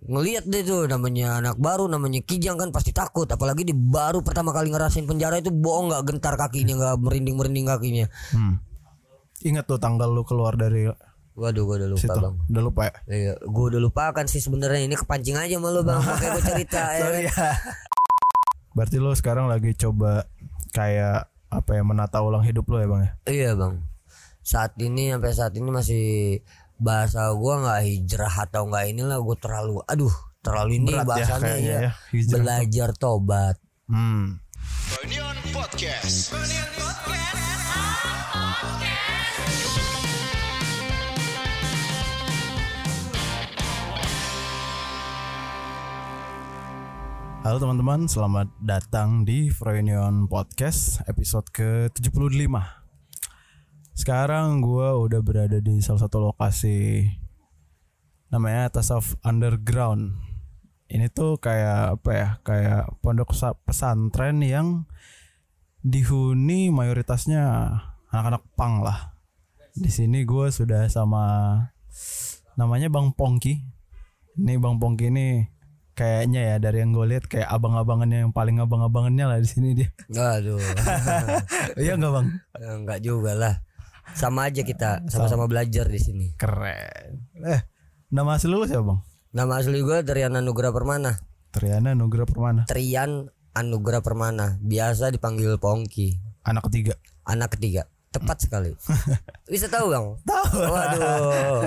ngelihat deh tuh namanya anak baru namanya Kijang kan pasti takut apalagi di baru pertama kali ngerasain penjara itu bohong nggak gentar kakinya nggak merinding merinding kakinya Hmm. Ingat tuh tanggal lu keluar dari waduh gua udah lupa situ. bang Udah lupa ya? Iya, gue udah lupakan sih sebenarnya ini kepancing aja malu bang, makanya gue cerita ya. kan? Berarti lu sekarang lagi coba kayak apa ya menata ulang hidup lu ya bang ya? Iya bang, saat ini sampai saat ini masih bahasa gua nggak hijrah atau nggak inilah gue terlalu, aduh terlalu ini Berat ya bahasanya ya, ya, tuh. belajar tobat. Hmm. Podcast. Halo teman-teman, selamat datang di Froynion Podcast episode ke-75 Sekarang gue udah berada di salah satu lokasi Namanya Tasawuf Underground Ini tuh kayak apa ya, kayak pondok sa- pesantren yang dihuni mayoritasnya anak-anak pang lah Di sini gue sudah sama namanya Bang Pongki Ini Bang Pongki ini kayaknya ya dari yang gue lihat kayak abang-abangannya yang paling abang-abangannya lah di sini dia. Aduh, Iya nggak bang? enggak juga lah. Sama aja kita, sama-sama belajar di sini. Keren. Eh nama asli lu siapa bang? Nama asli gue Triana Nugra Permana. Triana Nugra Permana. Trian Anugrah Permana, biasa dipanggil Pongki. Anak ketiga. Anak ketiga. Tepat sekali. Bisa tahu bang? Tahu. Waduh.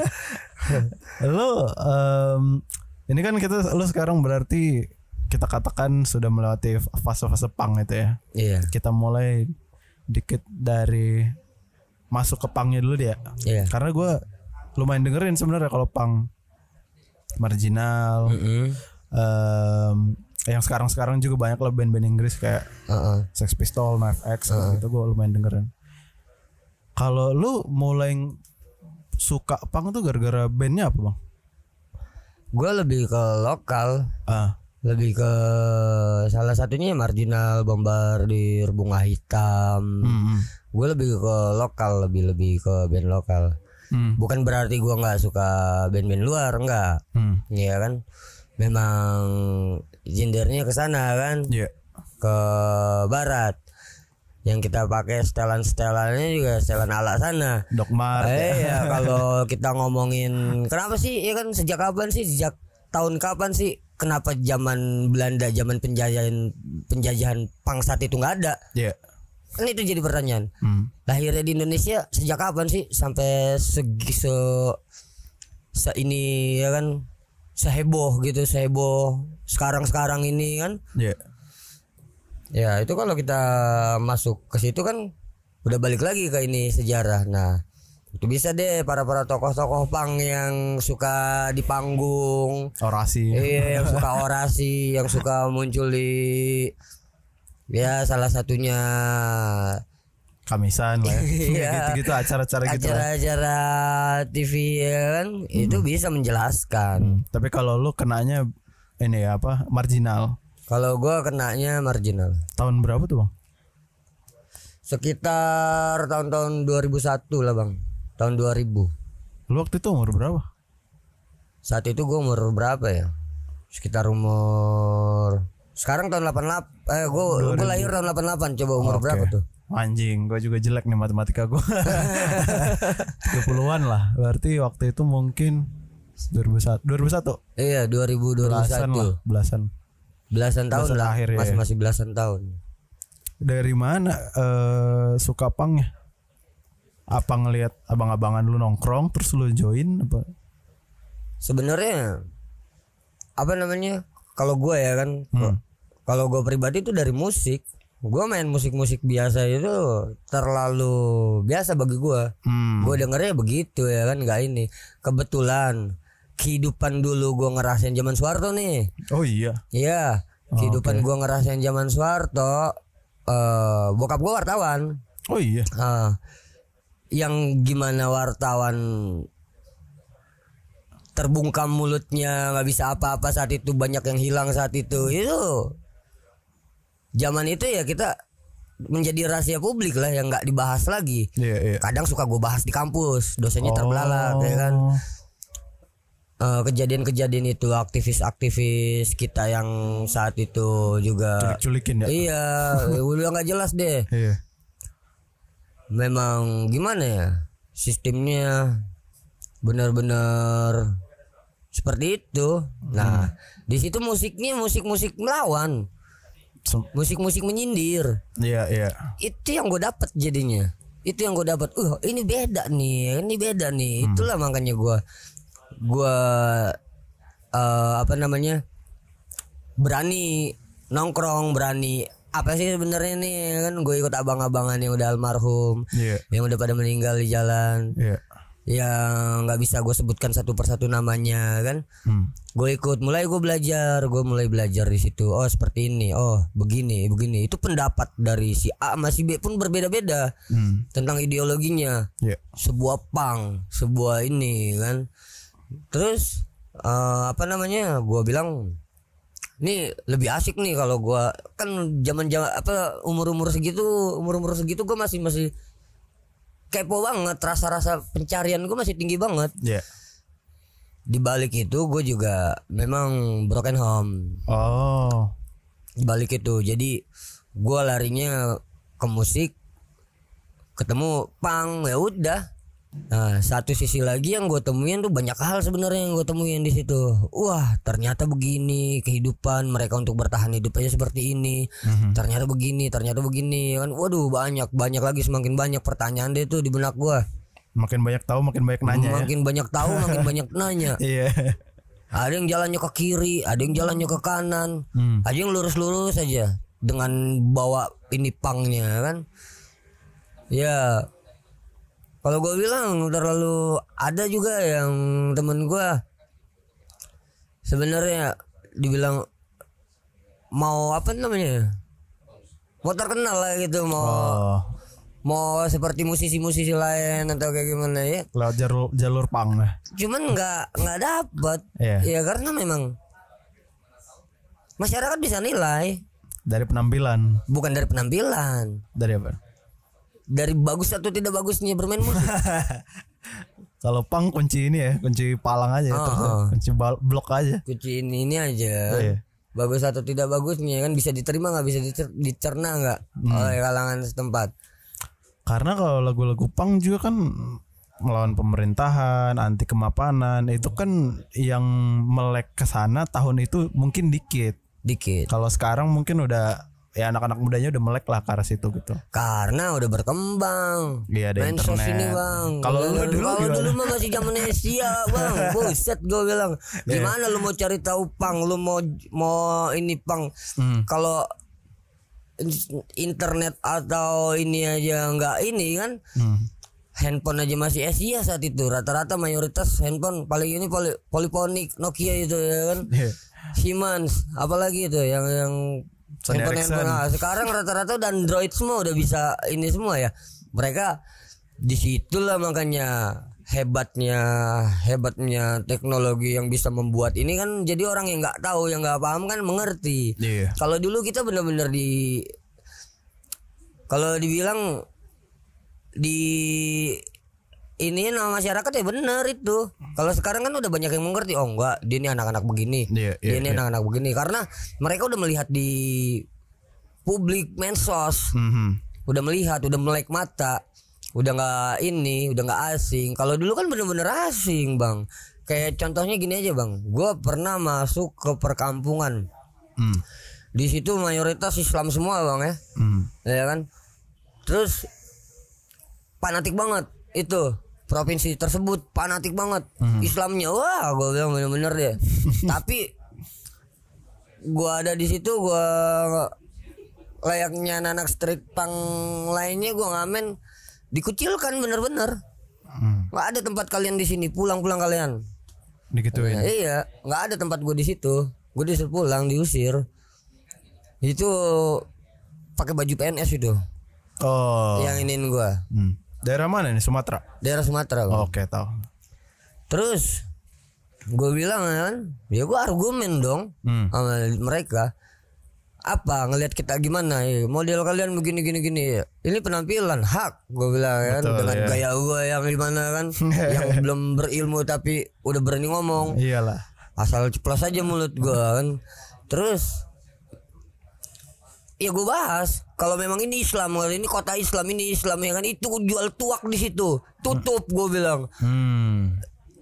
Lu em, ini kan kita lu sekarang berarti kita katakan sudah melewati fase-fase pang itu ya. Iya. Kita mulai dikit dari masuk ke pangnya dulu dia. Iya. Karena gue lumayan dengerin sebenarnya kalau pang marginal. Mm-mm. em, yang sekarang-sekarang juga banyak lah band-band Inggris kayak Uh-uh. Sex Pistol, Knife X kayak gitu gue lumayan dengerin. Kalau lu mulai suka punk tuh gara-gara bandnya apa bang? Gue lebih ke lokal, Ah, lebih ke salah satunya marginal bombardir bunga hitam. hmm, Gue lebih ke lokal, lebih lebih ke band lokal. hmm, Bukan berarti gue nggak suka band-band luar, enggak. hmm, Iya kan? Memang gendernya ke sana kan, iya, ke barat. Yang kita pakai setelan-setelannya juga setelan ala sana. Doc Mart. Eh ya kalau kita ngomongin kenapa sih ya kan sejak kapan sih sejak tahun kapan sih kenapa zaman Belanda zaman penjajahan penjajahan pangsat itu nggak ada Iya. kan itu jadi pertanyaan Hmm. lahirnya di Indonesia sejak kapan sih sampai segi se, se ini ya kan seheboh gitu seheboh sekarang sekarang ini kan Iya. Ya itu kalau kita masuk ke situ kan udah balik lagi ke ini sejarah. Nah bisa deh para para tokoh-tokoh pang yang suka di panggung, Orasi. iya yang suka orasi, yang suka muncul di ya salah satunya Kamisan lah ya. Iya. Gitu-gitu acara-acara gitu acara-acara TV ya kan itu bisa menjelaskan. Hmm. Tapi kalau lu kenanya ini ya apa? Marginal. Kalau gua kenanya marginal. Tahun berapa tuh bang? Sekitar tahun-tahun 2001 lah bang, tahun 2000. Lu waktu itu umur berapa? Saat itu gue umur berapa ya? Sekitar umur sekarang tahun 88 eh gue gue lahir tahun 88 coba umur Oke. berapa tuh? Anjing, gue juga jelek nih matematika gue. 30-an lah. Berarti waktu itu mungkin 2001. 2001. Iya 2000 Belasan lah, 2001 belasan. belasan tahun Belasan lah akhir ya. masih masih belasan tahun. Dari mana eh suka pangnya? Apa ngelihat abang-abangan lu nongkrong terus lu join apa? Sebenarnya apa namanya? Kalau gue ya kan, Hmm. kalau gue pribadi itu dari musik. Gue main musik-musik biasa itu terlalu biasa bagi gue. Hmm. Gue dengernya begitu ya kan, nggak ini. Kebetulan kehidupan dulu gue ngerasain zaman Soeharto nih. Oh iya. Iya, kehidupan gua ngerasain zaman Soeharto. eh bokap gua wartawan. Oh iya. Ah, yang gimana wartawan terbungkam mulutnya nggak bisa apa-apa saat itu banyak yang hilang saat itu itu zaman itu ya kita menjadi rahasia publik lah yang nggak dibahas lagi Iya, iya. kadang suka gue bahas di kampus dosennya Oh. terbelalak ya kan eh, kejadian-kejadian itu aktivis-aktivis kita yang saat itu juga Culik-culikin ya. iya udah nggak jelas deh Iya. Memang gimana ya sistemnya benar-benar seperti itu. Nah di situ musiknya musik-musik melawan musik-musik menyindir. Iya, iya. itu yang gue dapat jadinya. Itu yang gue dapat uh ini beda nih ini beda nih. Itulah makanya gue gue eh, apa namanya berani nongkrong berani apa sih sebenarnya nih kan gue ikut abang-abangan yang udah almarhum Iya. yang udah pada meninggal di jalan Iya. yang nggak bisa gue sebutkan satu persatu namanya kan Hmm. gue ikut mulai gue belajar gue mulai belajar di situ oh seperti ini oh begini begini itu pendapat dari si A sama si B pun berbeda-beda Hmm. tentang ideologinya Iya. sebuah pang sebuah ini kan terus eh, apa namanya gue bilang nih lebih asik nih kalau gue kan zaman zaman apa umur umur segitu umur umur segitu gue masih masih kepo banget rasa-rasa pencarian gue masih tinggi banget Iya. di balik itu gue juga memang broken home Oh. di balik itu jadi gue larinya ke musik ketemu pang ya udah nah satu sisi lagi yang gue temuin tuh banyak hal sebenarnya yang gue temuin di situ wah ternyata begini kehidupan mereka untuk bertahan hidup aja seperti ini ternyata begini ternyata begini kan waduh banyak banyak lagi semakin banyak pertanyaan deh tuh di benak gue Makin banyak tahu makin banyak nanya ya. makin banyak tahu makin banyak nanya Iya. ada yang jalannya ke kiri, ada yang jalannya ke kanan, Hmm. ada yang lurus-lurus aja dengan bawa ini pangnya kan. Ya, kalau gue bilang terlalu ada juga yang temen gue sebenarnya dibilang mau apa namanya mau terkenal lah gitu mau Oh. mau seperti musisi-musisi lain atau kayak gimana ya Lewat jalur jalur pang lah. cuman nggak nggak dapat Iya. ya karena memang masyarakat bisa nilai Dari penampilan. bukan dari penampilan Dari apa? Dari bagus atau tidak bagusnya bermain musik Kalau pang kunci ini ya, kunci palang aja, Oh, terus oh. kunci bal- blok aja. kunci ini ini aja Iya. bagus atau tidak bagusnya kan bisa diterima nggak bisa dicer- dicerna nggak Hmm. oleh kalangan setempat Karena kalau lagu-lagu pang juga kan melawan pemerintahan, anti kemapanan, itu kan yang melek ke sana tahun itu mungkin dikit. dikit Kalau sekarang mungkin udah ya anak-anak mudanya udah melek lah ke arah situ gitu. karena udah berkembang Iya, ada Mensos internet. ini bang Kalau lu dulu kalau dulu mah masih zaman Asia bang buset gue bilang Iya. gimana lu mau cari tahu pang lu mau mau ini pang Hmm. kalau in- internet atau ini aja nggak ini kan Hmm. handphone aja masih Asia saat itu rata-rata mayoritas handphone paling ini poli, poliponik Nokia itu ya kan Iya. Siemens apalagi itu yang yang Sony handphone Ericsson. handphone nah, sekarang rata-rata udah Android semua udah bisa ini semua ya mereka di situlah makanya hebatnya hebatnya teknologi yang bisa membuat ini kan jadi orang yang nggak tahu yang nggak paham kan mengerti Iya. kalau dulu kita benar-benar di kalau dibilang di ini nama masyarakat ya benar itu. Kalau sekarang kan udah banyak yang mengerti. Oh enggak, dia ini anak-anak begini. Iya, dia iya, ini iya. anak-anak begini karena mereka udah melihat di publik mensos, Mhm. udah melihat, udah melek mata, udah nggak ini, udah nggak asing. Kalau dulu kan bener-bener asing, Bang. Kayak contohnya gini aja, Bang. Gua pernah masuk ke perkampungan. Hmm. Di situ mayoritas Islam semua, Bang ya. Hmm. Ya kan? Terus fanatik banget itu provinsi tersebut fanatik banget. Islamnya wah gue bilang bener-bener deh. Tapi gua ada di situ gua layaknya anak street punk lainnya gua ngamen dikucilkan bener-bener. Hmm. nggak ada tempat kalian di sini pulang-pulang kalian. Digituin. Nah, iya. Nggak ada tempat gue di situ. Gue disuruh pulang diusir. Itu pakai baju PNS itu. Oh. yang iniin gua. Hmm. Daerah mana nih? Sumatera. daerah Sumatera Bang. Oke, tahu. terus gue bilang kan ya gue argumen dong Hmm. sama mereka apa ngelihat kita gimana ya model kalian begini gini gini ini penampilan hak gue bilang kan Betul, dengan ya. gaya gue yang gimana kan yang belum berilmu tapi udah berani ngomong Iyalah. asal ceplos aja mulut gue kan terus ya gue bahas kalau memang ini Islam kalau ini kota Islam ini Islam ya kan itu jual tuak di situ tutup gue bilang Hmm.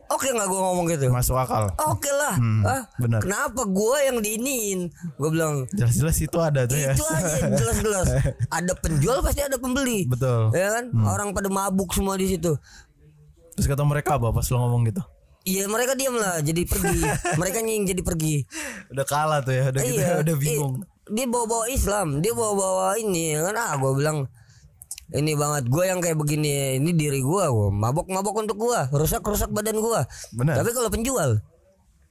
oke nggak gue ngomong gitu Masuk akal. oke lah Hmm, ah, benar. kenapa gue yang diinin gue bilang Jelas-jelas itu ada tuh ya. itu aja jelas-jelas ada penjual pasti ada pembeli Betul. ya kan Hmm. orang pada mabuk semua di situ Terus kata mereka apa pas lo ngomong gitu? iya mereka diam lah jadi pergi mereka nying jadi pergi Udah kalah tuh ya, udah gitu, udah bingung. Dia bawa-bawa Islam dia bawa-bawa ini ya kan ah gue bilang ini banget gue yang kayak begini ini diri gue gue mabok-mabok untuk gue rusak-rusak badan gue Benar. tapi kalau penjual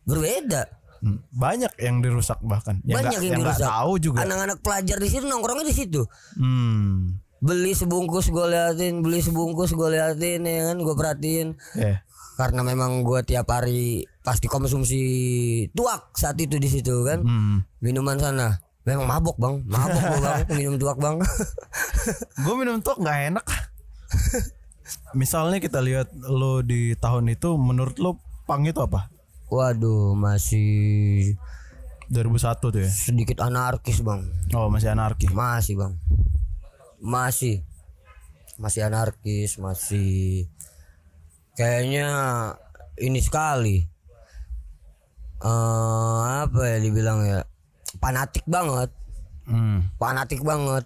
berbeda Hmm, Banyak yang dirusak bahkan. Yang banyak nggak- yang nggak dirusak tahu juga. anak-anak pelajar di situ nongkrongnya di situ Hmm. beli sebungkus gue liatin beli sebungkus gue liatin ya kan gue perhatiin Ya. karena memang gue tiap hari pasti konsumsi tuak saat itu di situ kan Hmm. minuman sana memang mabok bang mabok gua bang minum tuak bang Gue minum tuh nggak enak. Misalnya kita lihat lo di tahun itu, menurut lo pang itu apa? waduh masih 2001 tuh ya. sedikit anarkis bang Oh masih anarki. masih bang masih masih anarkis masih kayaknya ini sekali eh apa ya dibilang ya fanatik banget Hmm. fanatik banget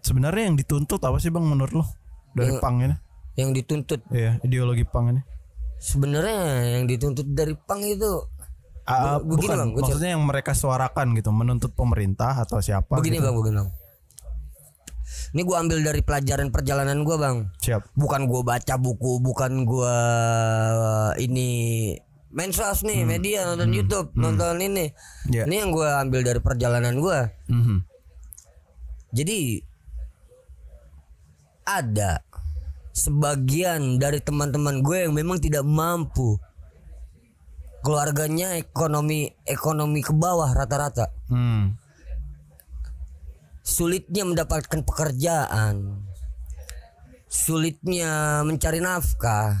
Sebenarnya yang dituntut apa sih bang menurut lo dari Yang- pang ini? yang dituntut Iya ideologi pang ini. sebenarnya yang dituntut dari pang itu Ah, Be- begini, bukan, Bang, maksudnya yang mereka suarakan gitu, menuntut pemerintah atau siapa? begini gitu. bang begini bang ini gua ambil dari pelajaran perjalanan gua bang Siap. bukan gua baca buku bukan gua ini mensos nih media nonton YouTube nonton ini. Ya. ini yang gua ambil dari perjalanan gua. Mhm. jadi ada sebagian dari teman-teman gue yang memang tidak mampu keluarganya ekonomi ekonomi ke bawah rata-rata. Hmm. sulitnya mendapatkan pekerjaan. Sulitnya mencari nafkah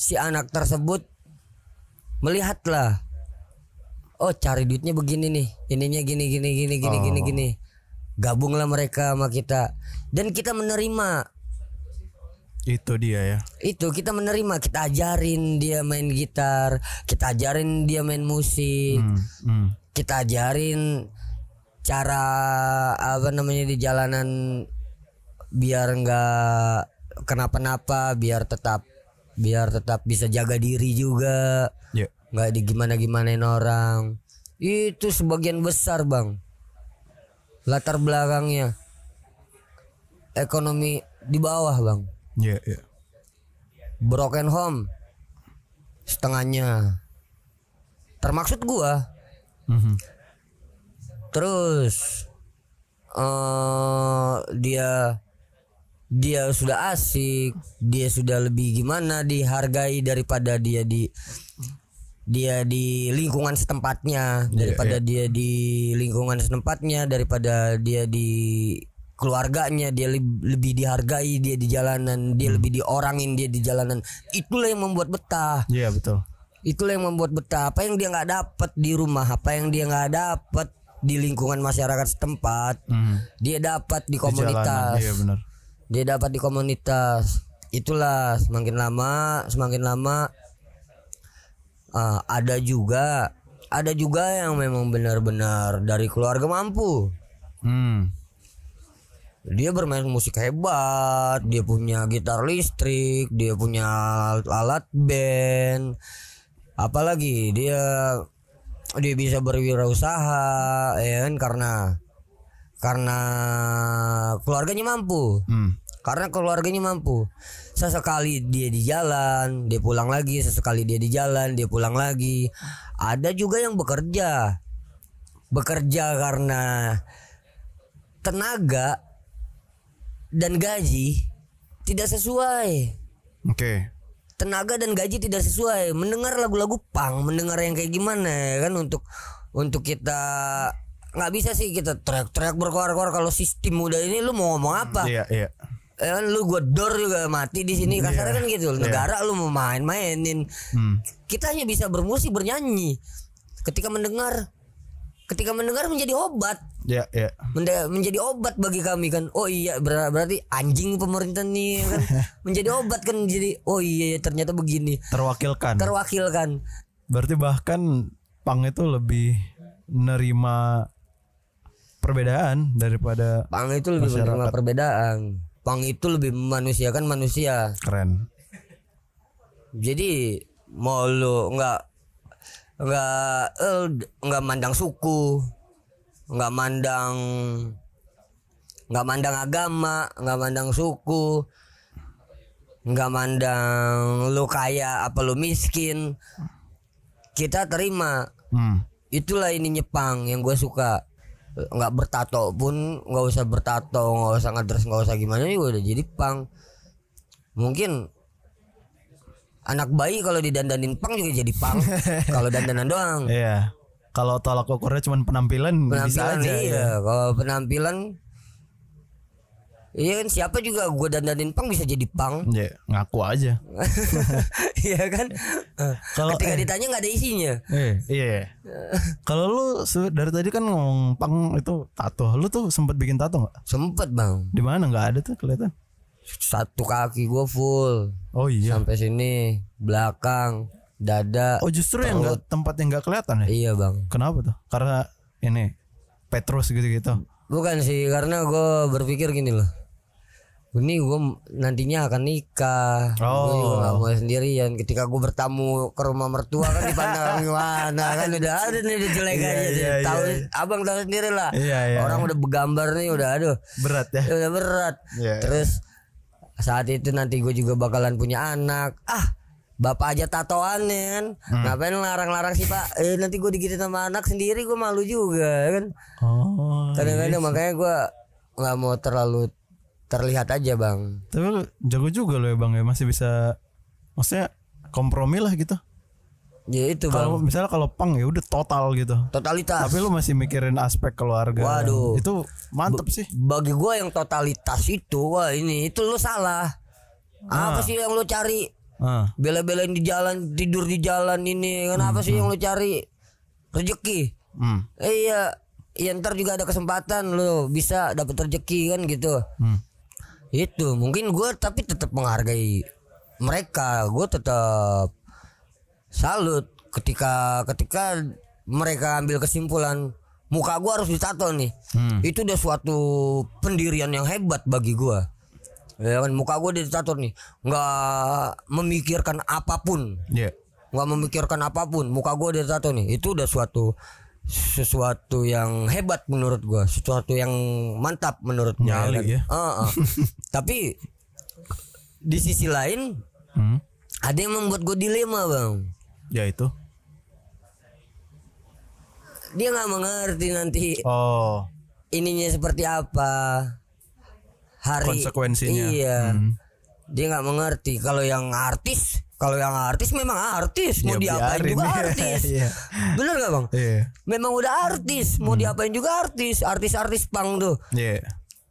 si anak tersebut melihatlah oh cari duitnya begini nih. Ininya gini gini gini gini gini gini. Gabunglah mereka sama kita. Dan kita menerima. Itu dia ya. itu kita menerima. Kita ajarin dia main gitar. Kita ajarin dia main musik. Hmm. Hmm. kita ajarin cara apa namanya di jalanan biar nggak kenapa-napa biar tetap biar tetap bisa jaga diri juga. Ya. nggak di gimana gimanain orang. Itu sebagian besar bang. Latar belakangnya. Ekonomi di bawah bang. Ya, ya. broken home. Setengahnya. Termaksud gua. Mhm. terus eh dia dia sudah asik dia sudah lebih gimana dihargai daripada dia di dia di lingkungan setempatnya daripada dia di lingkungan setempatnya daripada dia di keluarganya dia leb- lebih dihargai dia di jalanan dia lebih diorangin dia di jalanan itulah yang membuat betah Iya betul. itulah yang membuat betah apa yang dia nggak dapat di rumah apa yang dia nggak dapat di lingkungan masyarakat setempat Mhm. dia dapat di Di jalanan, komunitas Iya benar. Dia dapat di komunitas. Itulah semakin lama semakin lama ah, ada juga ada juga yang memang benar-benar dari keluarga mampu. Hmm. dia bermain musik hebat, dia punya gitar listrik, dia punya alat band, apalagi dia dia bisa berwirausaha, ya kan? Karena karena keluarganya mampu, Hmm. karena keluarganya mampu. Sesekali dia di jalan, dia pulang lagi, sesekali dia di jalan, dia pulang lagi. Ada juga yang bekerja, bekerja karena tenaga dan gaji tidak sesuai. Oke. tenaga dan gaji tidak sesuai mendengar lagu-lagu pang mendengar yang kayak gimana ya kan untuk untuk kita nggak bisa sih kita teriak-teriak berkoar-koar kalau sistem udah ini lu mau ngomong apa? Iya, iya. Ya kan lu gua dor juga mati di sini. Kasarnya kan gitu negara lu mau main-mainin. Hmm. kita hanya bisa bermusik bernyanyi. Ketika mendengar ketika mendengar menjadi obat. Iya, iya. Mende- menjadi obat bagi kami kan. Oh iya ber- berarti anjing pemerintah nih kan? Menjadi obat kan jadi oh iya ternyata begini. Terwakilkan. terwakilkan. Berarti bahkan pang itu lebih nerima perbedaan daripada pang itu lebih menerima perbedaan. Pang itu lebih memanusiakan manusia. Keren. jadi mau lu nggak nggak eh, nggak mandang suku nggak mandang nggak mandang agama nggak mandang suku nggak mandang lu kaya apa lu miskin kita terima. Hmm. itulah ini nyepang yang gue suka nggak bertato pun nggak usah bertato nggak usah ngedress nggak usah gimana juga udah jadi pang mungkin anak bayi kalau didandanin pang juga jadi pang kalau dandanan doang Iya. Kalau tolak ukurnya cuma penampilan, bisa penampilan aja. iya ya. kalau penampilan iya kan siapa juga gue dandanin pang bisa jadi pang Ya, ngaku aja. iya kan Kalau- ketika eh. ditanya nggak ada isinya Eh, iya. Kalau lu dari tadi kan ngomong pang itu tato. Lu tuh sempat bikin tato nggak? sempet bang Di mana nggak ada tuh kelihatan? satu kaki gue full Oh iya. sampai sini belakang dada Oh justru yang nggak tempat yang nggak kelihatan ya? iya bang Kenapa tuh? Karena ini Petrus gitu-gitu. bukan sih karena gue berpikir gini loh ini gue nantinya akan nikah gue Oh. juga gak mau sendirian ketika gue bertamu ke rumah mertua kan dipandang gimana kan udah ada nih udah jelek Iya, aja iya, tahu iya. abang tahu sendiri lah Iya, iya. orang udah bergambar nih udah aduh Berat ya. udah berat Iya. terus saat itu nanti gue juga bakalan punya anak ah bapak aja tatoan ya kan Hmm. ngapain larang-larang sih pak eh nanti gue digigit sama anak sendiri gue malu juga kan Oh. kadang-kadang makanya gue nggak mau terlalu terlihat aja bang Tapi lu jago juga lo ya bang ya masih bisa maksudnya kompromi lah gitu. ya itu bang Kalau misalnya kalau pang ya udah total gitu. totalitas Tapi lu masih mikirin aspek keluarga. Waduh. Itu mantep sih. bagi gue yang totalitas itu wah ini itu lu salah apa sih yang lu cari Ah. bela-belain di jalan tidur di jalan ini kenapa sih yang lu cari rezeki Hmm. Eh, iya iya ntar juga ada kesempatan lu bisa dapat rezeki kan gitu Hmm. Itu mungkin gue tapi tetap menghargai mereka. Gue tetap salut ketika ketika mereka ambil kesimpulan muka gue harus ditato nih. Hmm. itu udah suatu pendirian yang hebat bagi gue ya kan muka gue ditato nih. Nggak memikirkan apa pun. Iya. nggak memikirkan apa pun muka gue ditato nih. Itu udah suatu sesuatu yang hebat menurut gue sesuatu yang mantap menurut gue Nyali ya. Ah, ah. tapi di sisi lain Hmm. ada yang membuat gue dilema bang Ya itu. dia nggak mengerti nanti Oh. ininya seperti apa hari Konsekuensinya. iya Hmm. dia nggak mengerti kalau yang artis kalau yang artis memang artis mau Ya, diapain juga artis Iya. bener gak bang Iya. memang udah artis mau diapain juga artis artis-artis pang tuh Iya.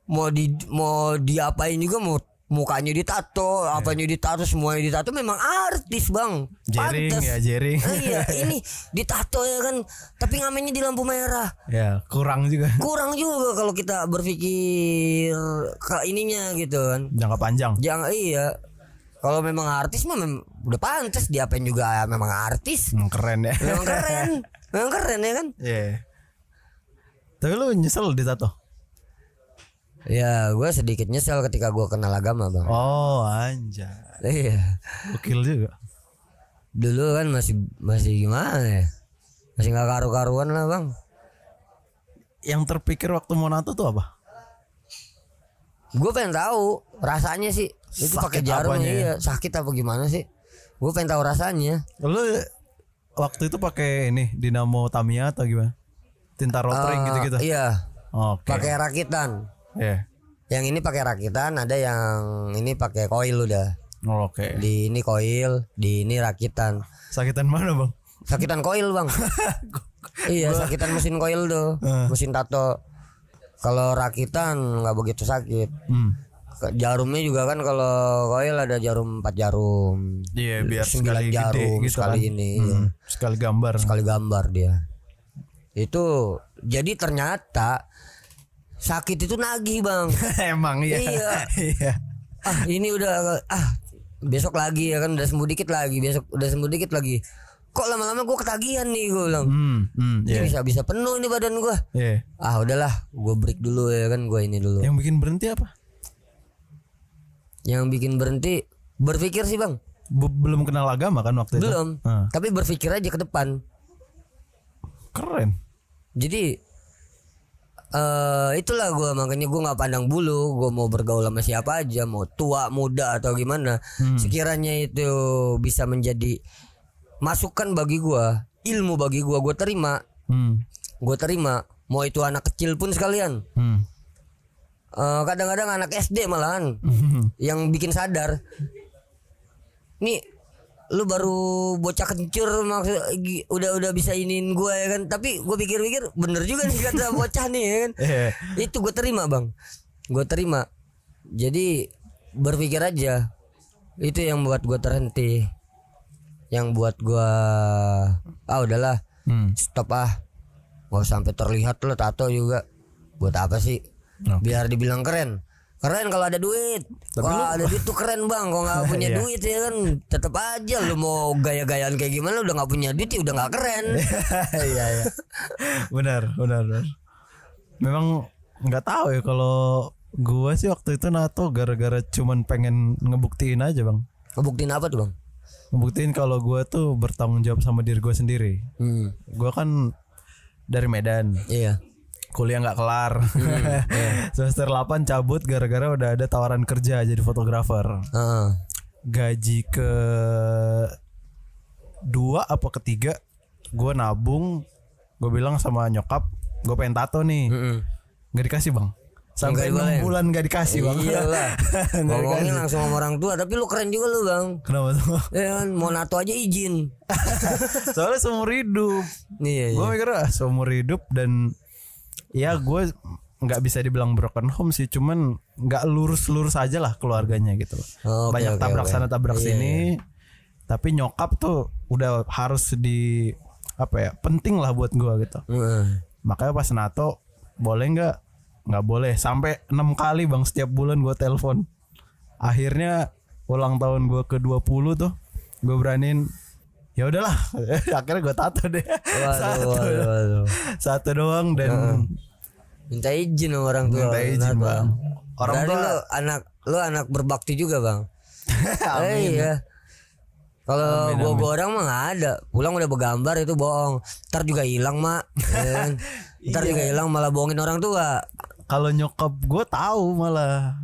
mau di mau diapain juga mau mukanya ditato Iya. apanya ditato semuanya ditato memang artis bang Jering Pantes. ya, jering. Eh, iya ini ditato ya kan tapi ngamennya di lampu merah Ya, kurang juga. kurang juga kalau kita berpikir ke ininya gitu kan Jangka panjang. jangan iya kalau memang artis mah mem- udah pantas diapain juga memang artis Hmm, keren ya. memang keren memang keren ya kan Iya. Tapi lu nyesel ditato? ya gue sedikit nyesel ketika gue kenal agama bang Oh, anjay. iya Gokil juga. dulu kan masih masih gimana ya masih nggak karu-karuan lah bang Yang terpikir waktu mau nato tuh apa? Gue pengen tahu rasanya sih itu pakai jarum apanya ya? iya sakit apa gimana sih gue pengen tahu rasanya Lu waktu itu pakai ini Dinamo Tamiya atau gimana? Tinta rotring Eh, gitu-gitu. iya Oke. pakai rakitan Iya. yang ini pakai rakitan ada yang ini pakai koil udah Oh, Oke. di ini koil di ini rakitan Sakitan mana bang? sakitan koil bang iya sakitan mesin koil tuh Eh. mesin tato kalau rakitan nggak begitu sakit Hmm. Jarumnya juga kan kalau koil ada jarum 4 jarum Iya biar Sembilan sekali gede jarum gitu sekali kan. ini, Hmm, iya. Sekali gambar. sekali gambar dia itu jadi ternyata sakit itu nagih bang Emang iya. Iya. Iya. ah ini udah ah besok lagi ya kan udah sembuh dikit lagi besok udah sembuh dikit lagi kok lama-lama gue ketagihan nih gue bilang Hmm, hmm, iya. bisa bisa penuh ini badan gue Iya. ah udahlah gue break dulu ya kan gue ini dulu Yang bikin berhenti apa? yang bikin berhenti berpikir sih bang Be- belum kenal agama kan waktu itu? belum Ah, tapi berpikir aja ke depan keren. jadi eh itulah gue makanya gue nggak pandang bulu gue mau bergaul sama siapa aja mau tua muda atau gimana sekiranya itu bisa menjadi masukan bagi gue ilmu bagi gue gue terima. Hmm. gue terima mau itu anak kecil pun sekalian. Hmm. Eh, kadang-kadang anak SD malahan. Yang bikin sadar nih lu baru bocah kencur maksud udah udah bisa iniin gue ya kan? Tapi gue pikir-pikir bener juga nih kata bocah nih ya kan? Iya. itu gue terima bang. Gue terima. Jadi berpikir aja. Itu yang buat gue terhenti yang buat gue ah udahlah Hmm. stop ah usah sampai terlihat lo tato juga buat apa sih Oke. biar dibilang keren keren kalau ada duit wah ada duit tuh keren bang kalau nggak punya Iya. duit ya kan tetap aja lu mau gaya-gayaan kayak gimana udah nggak punya duit ya udah nggak keren Iya iya. Benar, benar, benar. Memang nggak tahu ya kalau gua sih waktu itu nato gara-gara cuman pengen ngebuktiin aja bang. ngebuktiin apa tuh bang Ngebuktiin kalau gua tuh bertanggung jawab sama diri gua sendiri. hmm, Gua kan dari Medan, iya kuliah nggak kelar. Semester 8 cabut gara-gara udah ada tawaran kerja jadi fotografer. Heeh. Gaji ke dua apa ketiga gue nabung gue bilang sama nyokap gue pengen tato nih Mm-mm. nggak dikasih bang sampai enam bulan nggak dikasih bang. Iya lah. Nggak Ngomongin langsung sama orang tua Tapi lu keren juga lu bang. Kenapa tuh? Ya Mau nato aja izin. Soalnya seumur hidup. Iya gue iya mikir ah seumur hidup dan ya gue nggak bisa dibilang broken home sih cuman nggak lurus lurus aja lah keluarganya gitu. Oh, Oke, banyak oke, tabrak oke. sana tabrak Iya, sini. tapi nyokap tuh udah harus di apa ya penting lah buat gue gitu. Heeh. makanya pas nato boleh nggak nggak boleh sampai enam kali bang setiap bulan gue telepon akhirnya ulang tahun gue ke 20 tuh gue beraniin ya udahlah akhirnya gue tato deh Waduh, waduh, waduh. satu doang dan Minta izin sama orang tua. Minta izin, Nato. Bang. Orang Berarti tua- lu anak lu anak berbakti juga bang. Amin. Eh, iya. Kalau gua gua orang mah nggak ada. Pulang udah bergambar itu bohong. Ntar juga hilang mak. Kan? Ntar Iya. juga hilang malah bohongin orang tua. Kalau nyokap gue tahu malah.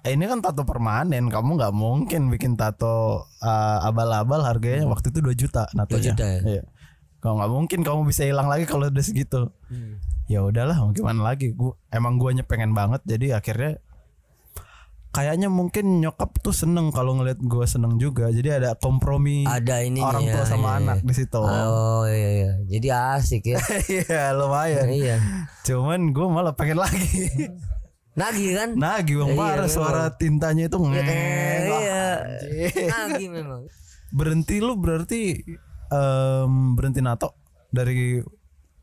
Eh, ini kan tato permanen kamu nggak mungkin bikin tato uh, abal-abal harganya. Waktu itu 2 juta natonya. 2 juta ya? Iya. kalau nggak mungkin kamu bisa hilang lagi kalau udah segitu. Ya udahlah mau gimana lagi? Gua emang guanya pengen banget jadi akhirnya kayaknya mungkin nyokap tuh seneng kalau ngeliat gua seneng juga jadi ada kompromi Ada ini orang tua sama anak di situ Oh iya iya. Jadi asik ya. iya lumayan iya. cuman gue malah pengen lagi Nagih kan? Nagih bang Iya, parah memang. suara tintanya itu Wah, iya. anjing. Nagih memang. Berhenti lu berarti em, berhenti nato dari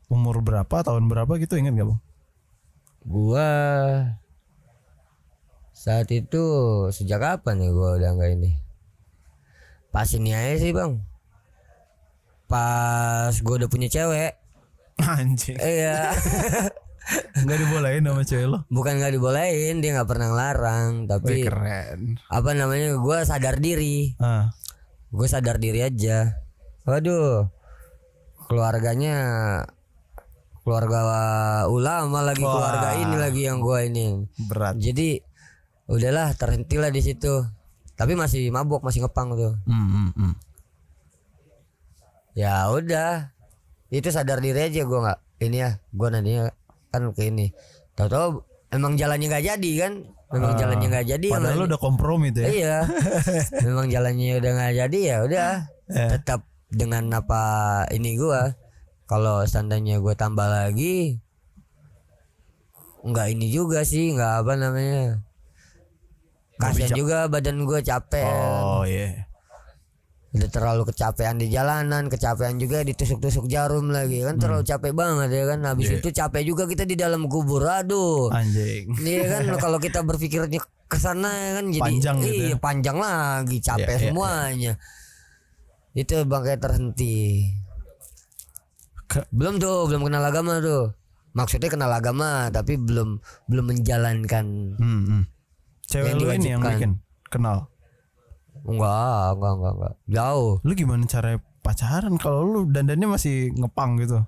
umur berapa tahun berapa gitu ingat gak bang? Gua saat itu sejak kapan ya gua udah nggak ini? Pas ini aja sih bang. Pas gua udah punya cewek. Anjing. Iya. Nggak dibolehin sama cewek lo? Bukan nggak dibolehin, dia nggak pernah ngelarang. Wih, Tapi keren. apa namanya? Gua sadar diri. Ah, Gue sadar diri aja. Waduh, keluarganya keluarga ulama lagi Wah. keluarga ini lagi yang gua ini. berat. Jadi udahlah terhentilah di situ. Tapi masih mabok, masih ngepang tuh. Hmm, hmm, hmm. Ya udah. Itu sadar diri aja gua nggak ini ya. Gua nantinya kan ke ini. Tahu-tahu emang jalannya nggak jadi kan memang jalannya nggak jadi Ah, Padahal lu udah kompromi tuh ya. iya memang jalannya udah nggak jadi ya udah Eh. tetap dengan apa ini gua kalau seandainya gua tambah lagi nggak ini juga sih nggak apa namanya kasian juga badan gua capek Oh iya. udah terlalu kecapean di jalanan kecapean juga ditusuk-tusuk jarum lagi kan terlalu Hmm. capek banget ya kan habis Iya. itu capek juga kita di dalam kubur aduh Anjing. Iya kan kalau kita berpikirnya ke sana ya kan jadi Panjang gitu iya ya. panjang lagi capek Iya, iya, semuanya. Itu bangkai terhenti. Ke- Belum tuh, belum kenal agama tuh. Maksudnya kenal agama tapi belum belum menjalankan. Hmm, hmm. Cewek Yang lu ini yang bikin kenal. Enggak, enggak, enggak, enggak. Jauh. Lu gimana cara pacaran kalau lu dandannya masih ngepang gitu?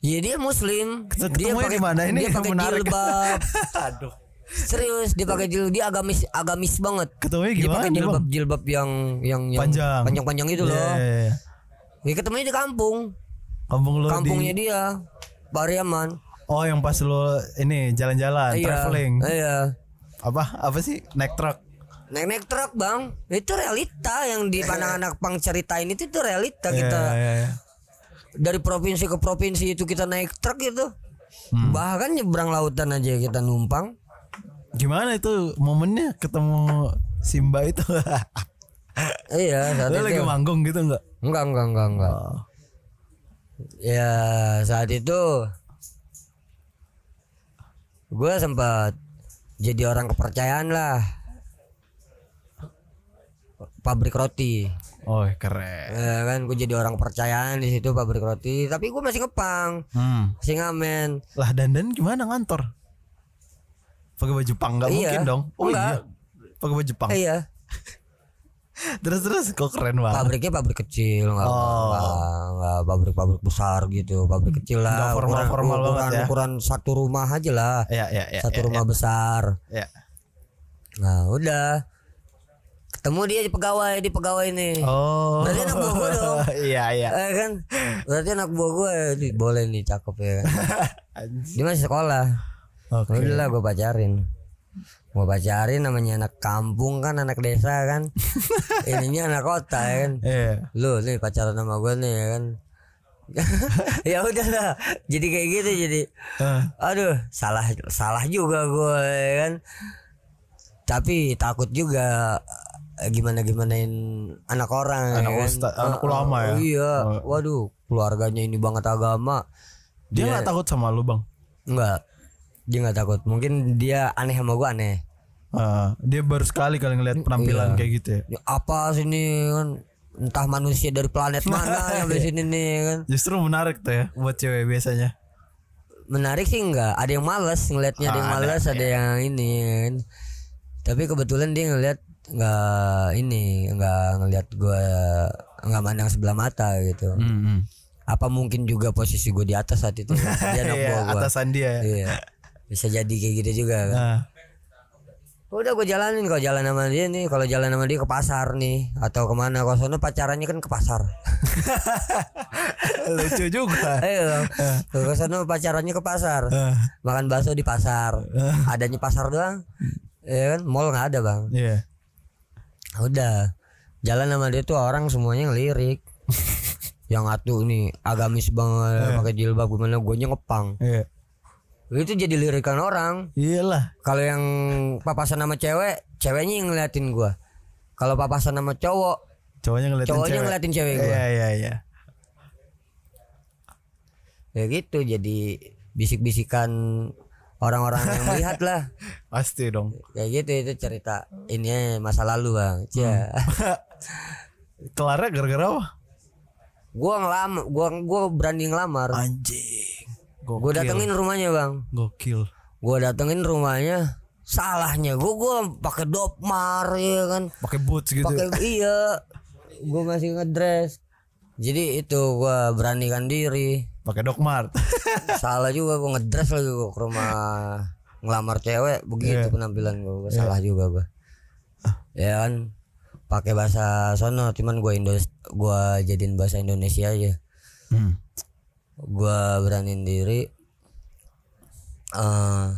Iya dia muslim. Ket- Dia pakai mana? Ini dia pakai jilbab. Aduh. Serius, dia pakai jilbab. Dia agamis agamis banget. Ketemunya Dia gimana? pakai Bang? jilbab jilbab yang yang yang Panjang. panjang-panjang itu loh. Iya, iya, iya. Ya ketemunya di kampung. Kampung lu Kampungnya di dia. Pariaman. Oh, yang pas lu ini jalan-jalan, Iya. traveling. Iya. Apa? Apa sih? Naik truk. Naik-naik truk bang Itu realita yang di pandangan anak pang ceritain itu itu realita kita Iya, iya, iya. Dari provinsi ke provinsi itu kita naik truk itu Hmm. Bahkan nyebrang lautan aja kita numpang Gimana itu momennya ketemu Simba itu? Iya saat itu lagi manggung gitu enggak? Enggak enggak enggak enggak Oh. Ya saat itu Gue sempat Jadi orang kepercayaan lah Pabrik roti Oh, keren. Ya kan gue jadi orang kepercayaan di situ pabrik roti Tapi gue masih ngepang Hmm. Masih ngamen Lah dandan gimana ngantor? Pakai baju pang nggak Iya. mungkin dong. Oh Enggak. iya. Pakai baju pang. Iya Terus terus kok keren banget. Pabriknya pabrik kecil nggak, Oh. nggak, pabrik-pabrik besar gitu Pabrik kecil lah Nggak formal-formal ukuran, banget ya. ukuran satu rumah aja lah Ya ya ya. Satu ya, rumah besar Ya. Nah udah Ketemu dia di pegawai Di pegawai ini Oh. Berarti anak buah gua dong. Iya iya. Eh kan Berarti anak buah gue Boleh nih cakep ya kan Dia masih sekolah Oke. Udah lah gue pacarin Gue pacarin namanya anak kampung kan Anak desa kan Ininya anak kota ya kan Iya. Lu nih pacaran sama gue nih ya kan ya udah lah jadi kayak gitu jadi Eh, aduh salah salah juga gue ya kan tapi takut juga gimana gimanain anak orang Anak ya kan. Ah, anak ulama ah, ya? iya Oh. waduh keluarganya ini banget agama dia nggak takut sama lu bang? enggak dia nggak takut mungkin dia aneh sama gue aneh Eh, dia baru sekali kali ngeliat penampilan Iya. kayak gitu ya. Ya, apa sini kan entah manusia dari planet mana yang di sini nih kan Justru menarik tuh ya buat cewek biasanya. menarik sih enggak ada yang males ngelihatnya ada yang Ah, ada, males ada, yang ini kan tapi kebetulan dia ngelihat nggak ini nggak ngelihat gua nggak mandang sebelah mata gitu Hmm, hmm. apa mungkin juga posisi gue di atas saat itu dia anak Iya, gua atasan dia. ya. iya bisa jadi kayak gitu juga kan? Nah, udah gue jalanin kalau jalan sama dia nih. Kalau jalan sama dia ke pasar nih atau ke mana. Kalau sono pacarannya kan ke pasar. Lucu juga. ayo ke sono pacarannya ke pasar Eh, makan bakso di pasar. Adanya pasar doang ya kan? Mall nggak ada bang. Iya. udah jalan sama dia tuh orang semuanya ngelirik. Yang atuh nih agamis banget pakai jilbab gimana? Gue ngepang. Iya. Itu jadi lirikan orang Iyalah. kalau yang papasan sama cewek ceweknya yang ngeliatin gue kalau papasan sama cowok Cowoknya ngeliatin cowoknya cewek. ngeliatin cewek gue Iya iya iya. ya gitu jadi bisik-bisikan orang-orang yang melihat lah Pasti dong. kayak gitu itu cerita ini masa lalu bang Cia. Kelarnya gara-gara apa? gua ngelamar gua gua berani ngelamar Anjing. Gua Gokil. datengin rumahnya bang. Gokil. gua datengin rumahnya salahnya. Gua gua pakai dopmar ya kan. Pakai boots gitu. pakai iya. Gua masih ngedress. Jadi itu gua beranikan diri. Pakai dogmart. salah juga gua ngedress lagi gua ke rumah ngelamar cewek. Begitu Iya. penampilan gua, Gua salah juga gua. Ya kan? Pakai bahasa sono cuman gua Indo gua jadiin bahasa Indonesia aja. Hmm. Gua beraniin diri. Eh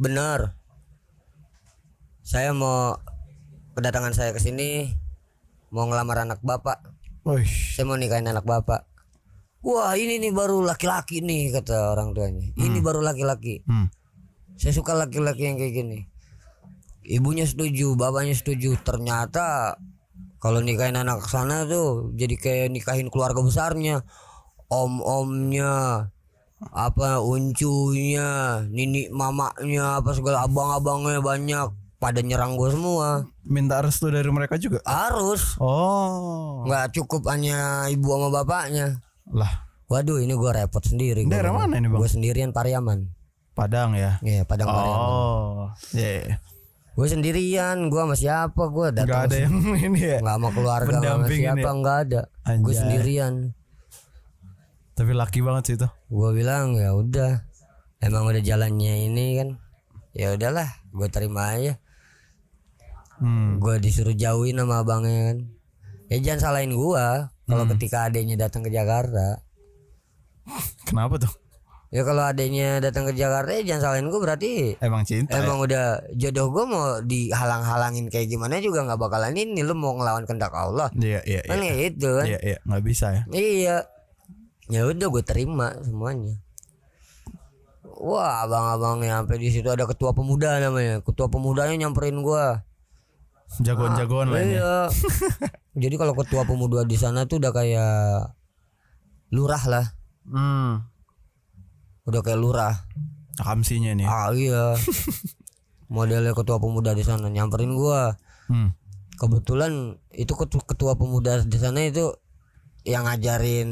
benar. Saya mau kedatangan saya ke sini mau ngelamar anak bapak. Wih, saya mau nikahin anak bapak. Wah ini nih baru laki-laki nih kata orang tuanya. Ini baru laki-laki. Hmm. saya suka laki-laki yang kayak gini. Ibunya setuju bapaknya setuju. Ternyata kalau nikahin anak sana tuh jadi kayak nikahin keluarga besarnya om-omnya apa uncunya nini mamanya apa segala abang-abangnya banyak. Pada nyerang gue semua. Minta restu dari mereka juga. harus. Oh, nggak cukup hanya ibu sama bapaknya. Lah. Waduh ini gue repot sendiri. Daerah mana ini, Bang? gue sendirian Pariaman. Padang ya. Iya Padang Pariaman. Oh, iya. gue sendirian gue sama siapa? Gue Gak datang ada yang ini ya. nggak sama keluarga sama Pendamping siapa? Ini ya? nggak ada. Gue sendirian Tapi laki banget sih itu. gue bilang ya udah emang udah jalannya ini kan ya udahlah gue terima aja Hmm. gue disuruh jauhin sama abangnya kan ya jangan salahin gue kalau Hmm. ketika adanya datang ke Jakarta Kenapa tuh? ya kalau adanya datang ke Jakarta ya jangan salahin gue berarti Emang cinta. ya? emang udah jodoh gue mau dihalang-halangin kayak gimana juga nggak bakalan ini lu mau ngelawan kehendak Allah Iya, iya, kan iya. gitu kan Iya, iya, nggak bisa ya. Iya. Ya udah gue terima semuanya. Wah, abang-abangnya sampai di situ ada ketua pemuda namanya. Ketua pemudanya nyamperin gua. Jagoan-jagoan lainnya. Iya. Jadi kalau ketua pemuda di sana tuh udah kayak lurah lah. Hmm. Udah kayak lurah. Kamsinya nih. Ah iya. Modelnya ketua pemuda di sana nyamperin gua. Hmm. Kebetulan itu ketua, ketua pemuda di sana itu yang ngajarin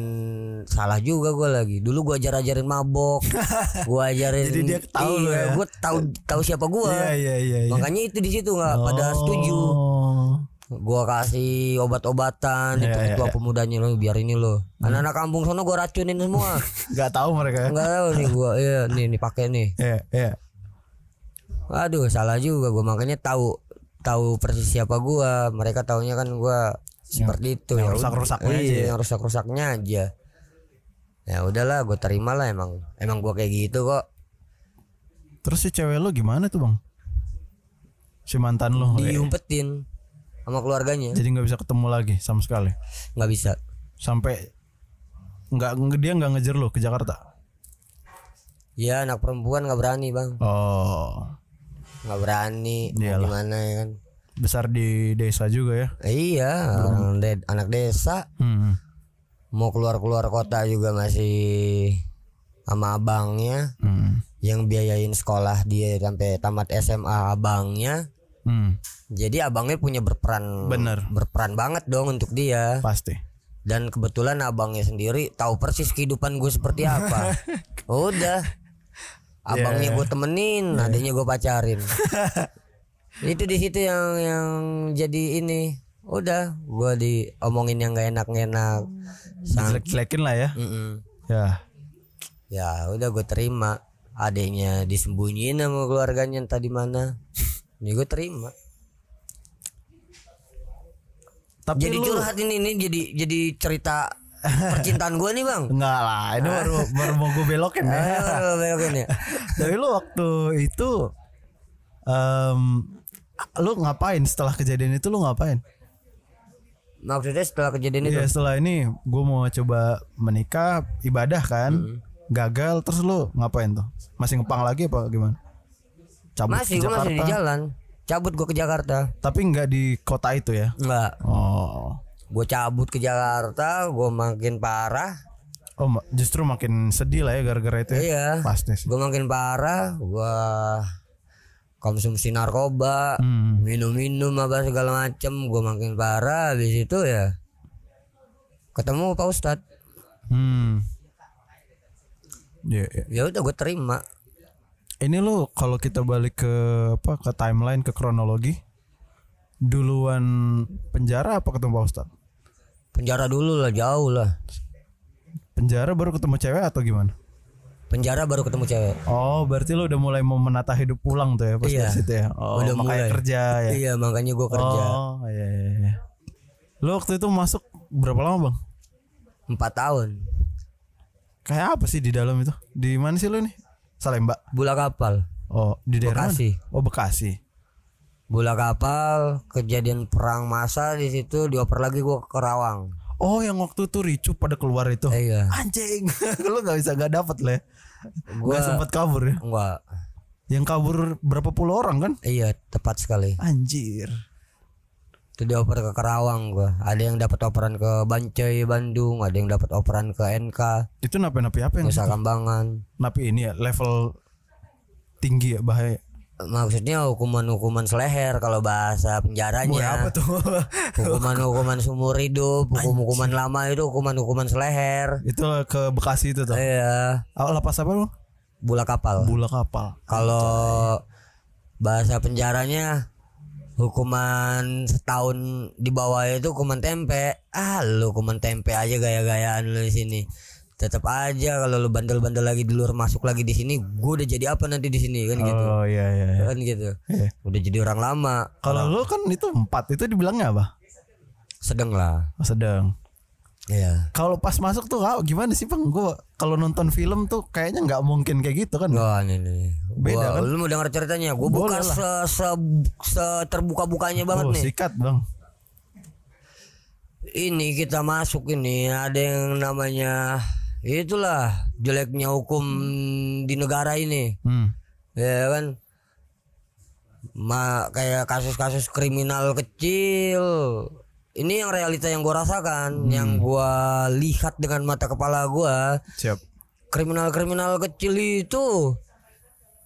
salah juga gue lagi dulu gue ajar ajarin mabok gue ajarin Jadi dia tahu lu ya? gue tahu tahu siapa gue Iya, iya, iya, iya. makanya itu di situ nggak pada setuju Oh. gue kasih obat-obatan itu Iya, iya, ketua iya. pemudanya lo biar ini lo anak-anak kampung sono gue racunin semua Gak tahu mereka ya. nggak tahu nih gue iya nih nih pakai nih Iya, iya. Waduh salah juga gue makanya tahu tahu persis siapa gue mereka taunya kan gue seperti itu yang ya rusak-rusaknya aja Iya, ya. yang rusak-rusaknya aja. Ya udahlah gue terima lah emang. Emang gue kayak gitu kok. Terus si cewek lu gimana tuh bang? Si mantan lu eh, diumpetin sama keluarganya. Jadi nggak bisa ketemu lagi sama sekali. nggak bisa. Sampai nggak dia nggak ngejar lu ke Jakarta. ya anak perempuan nggak berani bang. Oh, nggak berani mau Iyalah. gimana ya kan besar di desa juga ya. Iya orang de- anak desa Hmm. mau keluar-keluar kota juga masih sama abangnya Hmm. yang biayain sekolah dia sampai tamat SMA abangnya Hmm. jadi abangnya punya berperan Bener. berperan banget dong untuk dia Pasti. dan kebetulan abangnya sendiri tahu persis kehidupan gue seperti apa udah abangnya gue temenin adanya gue pacarin itu di situ yang yang jadi ini udah gue diomongin yang gak enak enak sangat Jelek-jelekin lah ya. Mm-mm. Ya. ya udah gue terima adanya disembunyiin sama keluarganya entah di mana ini gue terima Tapi jadi lu curhat ini ini jadi jadi cerita percintaan gue nih bang enggak lah, ini baru baru mau gue belokin ya. Ayo, belokin ya. Tapi lu waktu itu em lu ngapain setelah kejadian itu lu ngapain? Maksudnya setelah kejadian itu Iya setelah ini gue mau coba menikah ibadah kan gagal terus lu ngapain tuh masih ngepang lagi apa gimana? Cabut masih ke gue masih di jalan. Cabut gue ke Jakarta. tapi nggak di kota itu ya? Enggak. Oh Gue cabut ke Jakarta, gue makin parah. oh justru makin sedih lah ya gara-gara itu ya? Iya. Pasti sih. Gue makin parah. Gue konsumsi narkoba, Hmm. minum-minum apa segala macem. Gue makin parah. Habis itu ya ketemu Pak Ustadz. Hmm. Iya, iya. Ya udah gue terima. Ini lu kalau kita balik ke apa ke timeline ke kronologi duluan penjara apa ketemu Pak Ustadz? Penjara dulu lah, jauh lah. Penjara baru ketemu cewek atau gimana? Penjara baru ketemu cewek. Oh, berarti lu udah mulai mau menata hidup pulang tuh ya pas Iya. dari situ ya. Oh, Udah makanya mulai. kerja ya. Iya makanya gue kerja Oh, iya, iya, iya. Lu waktu itu masuk berapa lama, Bang? empat tahun. Kayak apa sih di dalam itu? Di mana sih lu nih? Salemba. Bula kapal. Oh, di daerah Bekasi. mana? Oh, Bekasi. bola kapal kejadian perang massa di situ dioper lagi gua ke Karawang Oh, yang waktu itu ricu pada keluar itu. iya Anjing, lu nggak bisa nggak dapat lah. Ya. Gua- Nggak sempat kabur ya. enggak Yang kabur berapa puluh orang kan? iya tepat sekali Anjir. itu dioper ke Karawang gua ada yang dapat operan ke Bancai Bandung ada yang dapat operan ke NK Itu napi-napi apa yang Nusa Kambangan napi ini ya level tinggi ya bahaya. Maksudnya hukuman-hukuman seleher kalau bahasa Boy, penjaranya apa tuh? hukuman-hukuman seumur hidup hukum-hukuman lama itu hukuman-hukuman seleher itu ke Bekasi itu tuh. iya lapas apa lu? bola kapal Bula kapal. Kalau bahasa penjaranya hukuman setahun di bawah itu hukuman tempe. Ah, lu hukuman tempe aja gaya-gayaan lu di sini. Tetap aja kalau lu bandel-bandel lagi di luar masuk lagi di sini, gua udah jadi apa nanti di sini kan gitu. Oh iya iya. iya. Kan gitu. Iya. Udah jadi orang lama. Kalau lu kan itu empat itu dibilangnya apa? Sedang lah. Oh, sedang. Iya. Kalau pas masuk tuh ah, gimana sih bang? Gue kalau nonton film tuh kayaknya nggak mungkin kayak gitu kan? Wah ini nih. Beda Gua- kan? Lu mau denger ceritanya? Gua Boleh buka se, se, se terbuka bukanya banget Oh, nih. sikat bang. ini kita masuk ini ada yang namanya itulah jeleknya hukum di negara ini. Hmm. ya kan? Ma kayak kasus-kasus kriminal kecil. Ini yang realita yang gue rasakan yang gue lihat dengan mata kepala gue Siap. kriminal-kriminal kecil itu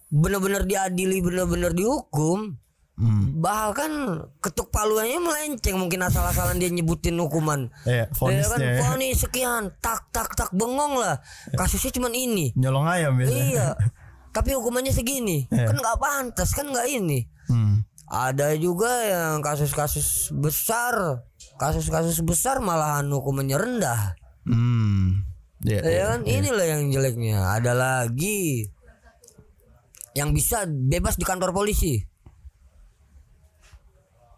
benar-benar diadili benar-benar dihukum Hmm. bahkan ketuk paluannya melenceng mungkin asal-asalan dia nyebutin hukuman Iya, Ya kan vonisnya ya. vonis sekian tak tak tak bengong lah kasusnya cuman ini Nyolong ayam biasanya. iya tapi hukumannya segini Iya. kan nggak pantas kan nggak ini Hmm. ada juga yang kasus-kasus besar kasus-kasus besar malahan hukumannya rendah Hmm. Iya. ya kan inilah yang jeleknya ada lagi yang bisa bebas di kantor polisi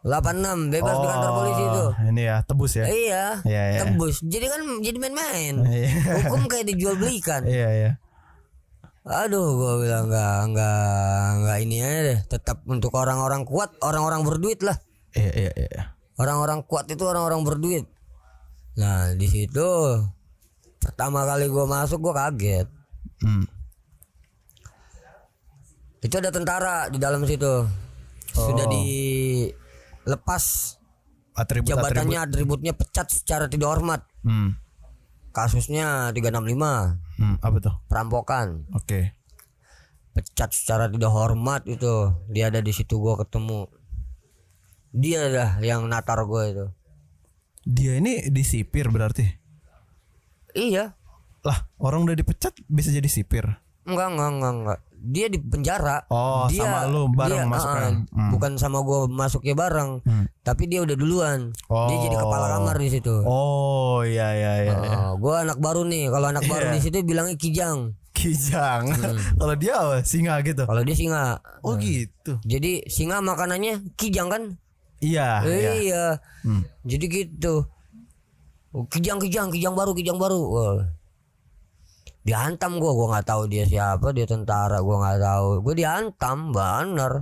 86 bebas di kantor polisi itu Oh, Ini ya tebus ya. Iya, Iya, iya. tebus. Jadi kan jadi main-main. Iya. Hukum kayak dijual belikan. Iya iya. Aduh, gua bilang nggak nggak nggak ini aja deh. Tetap untuk orang-orang kuat, orang-orang berduit lah. Iya iya iya. Orang-orang kuat itu orang-orang berduit. Nah di situ pertama kali gua masuk gua kaget. Hmm. Itu ada tentara di dalam situ. Sudah Oh. Dilepas Atribut jabatannya, atributnya pecat secara tidak hormat. Hmm. Kasusnya 365 Hmm. Apa tuh? perampokan. Oke. pecat secara tidak hormat itu dia ada di situ gua ketemu dia dah yang natar gue itu Dia ini disipir berarti. iya Lah, orang udah dipecat bisa jadi sipir. enggak enggak enggak enggak dia di penjara Oh, dia, sama lu bareng dia, masuknya. ah, Hmm. bukan sama gue masuknya bareng tapi dia udah duluan dia jadi kepala Oh. kamar di situ Oh iya iya iya. iya. gue anak baru nih kalau anak baru Iya. di situ bilangnya kijang Kijang. Kalau dia apa? Singa gitu. kalau dia singa Oh gitu. jadi singa makanannya kijang kan Iya, iya. iya Hmm. jadi gitu Oh, kijang kijang kijang baru kijang baru Wah. Dihantam gua gua nggak tahu dia siapa dia tentara gua nggak tahu gua dihantam bener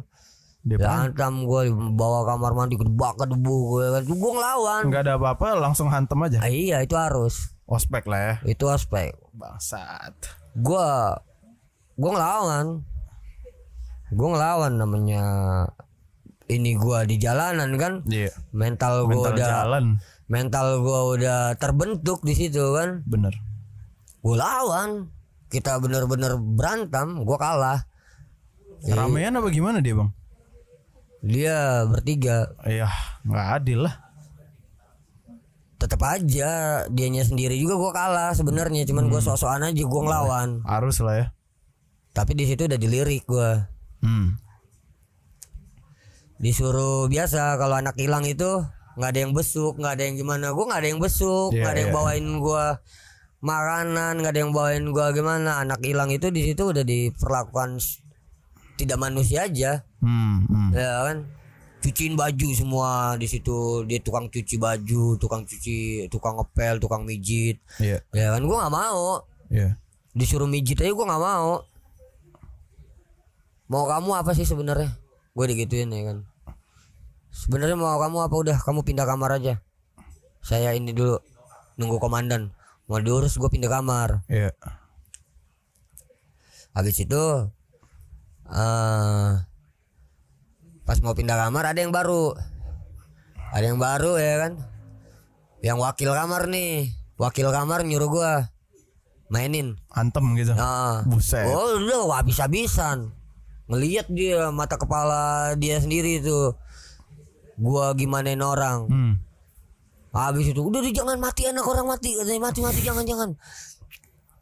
Dia pan- dihantam gua bawa kamar mandi kedebak kedebu gua kan gua ngelawan nggak ada apa-apa langsung hantem aja. ah, iya itu harus Ospek lah ya. itu aspek Bangsat. gua gua ngelawan gua ngelawan namanya ini gua di jalanan kan Iya. mental gua Mental udah jalan. mental gua udah terbentuk di situ kan Bener. Gue lawan kita bener-bener berantem gue kalah Ramean apa gimana dia bang? dia bertiga Iya, nggak adil lah. tetap aja dianya sendiri juga gue kalah sebenarnya cuman gue sok-sokan aja gue ngelawan Harus lah ya. tapi di situ udah dilirik gue Hmm. disuruh biasa kalau anak hilang itu nggak ada yang besuk nggak ada yang gimana gue nggak ada yang besuk Iya, nggak ada yang iya. bawain gue makanan nggak ada yang bawain gue gimana? Anak hilang itu di situ udah diperlakukan tidak manusia aja. Hmm. hmm. ya kan? Cuciin baju semua di situ dia tukang cuci baju tukang cuci tukang ngepel tukang mijit. Iya. ya kan? Gua nggak mau. Iya. disuruh mijit aja gua nggak mau. Mau kamu apa sih sebenarnya? Gue digituin ya kan? Sebenarnya mau kamu apa? Udah kamu pindah kamar aja. Saya ini dulu nunggu komandan mau diurus gue pindah kamar. Iya. habis itu eh pas mau pindah kamar ada yang baru. Ada yang baru ya kan? Yang wakil kamar nih. Wakil kamar nyuruh gua mainin. Antem gitu. nah, Buset. oh udah habis-habisan. Ngelihat dia mata kepala dia sendiri tuh. Gua gimanain orang. Hmm. Habis itu udah jangan mati anak orang mati katanya mati mati jangan jangan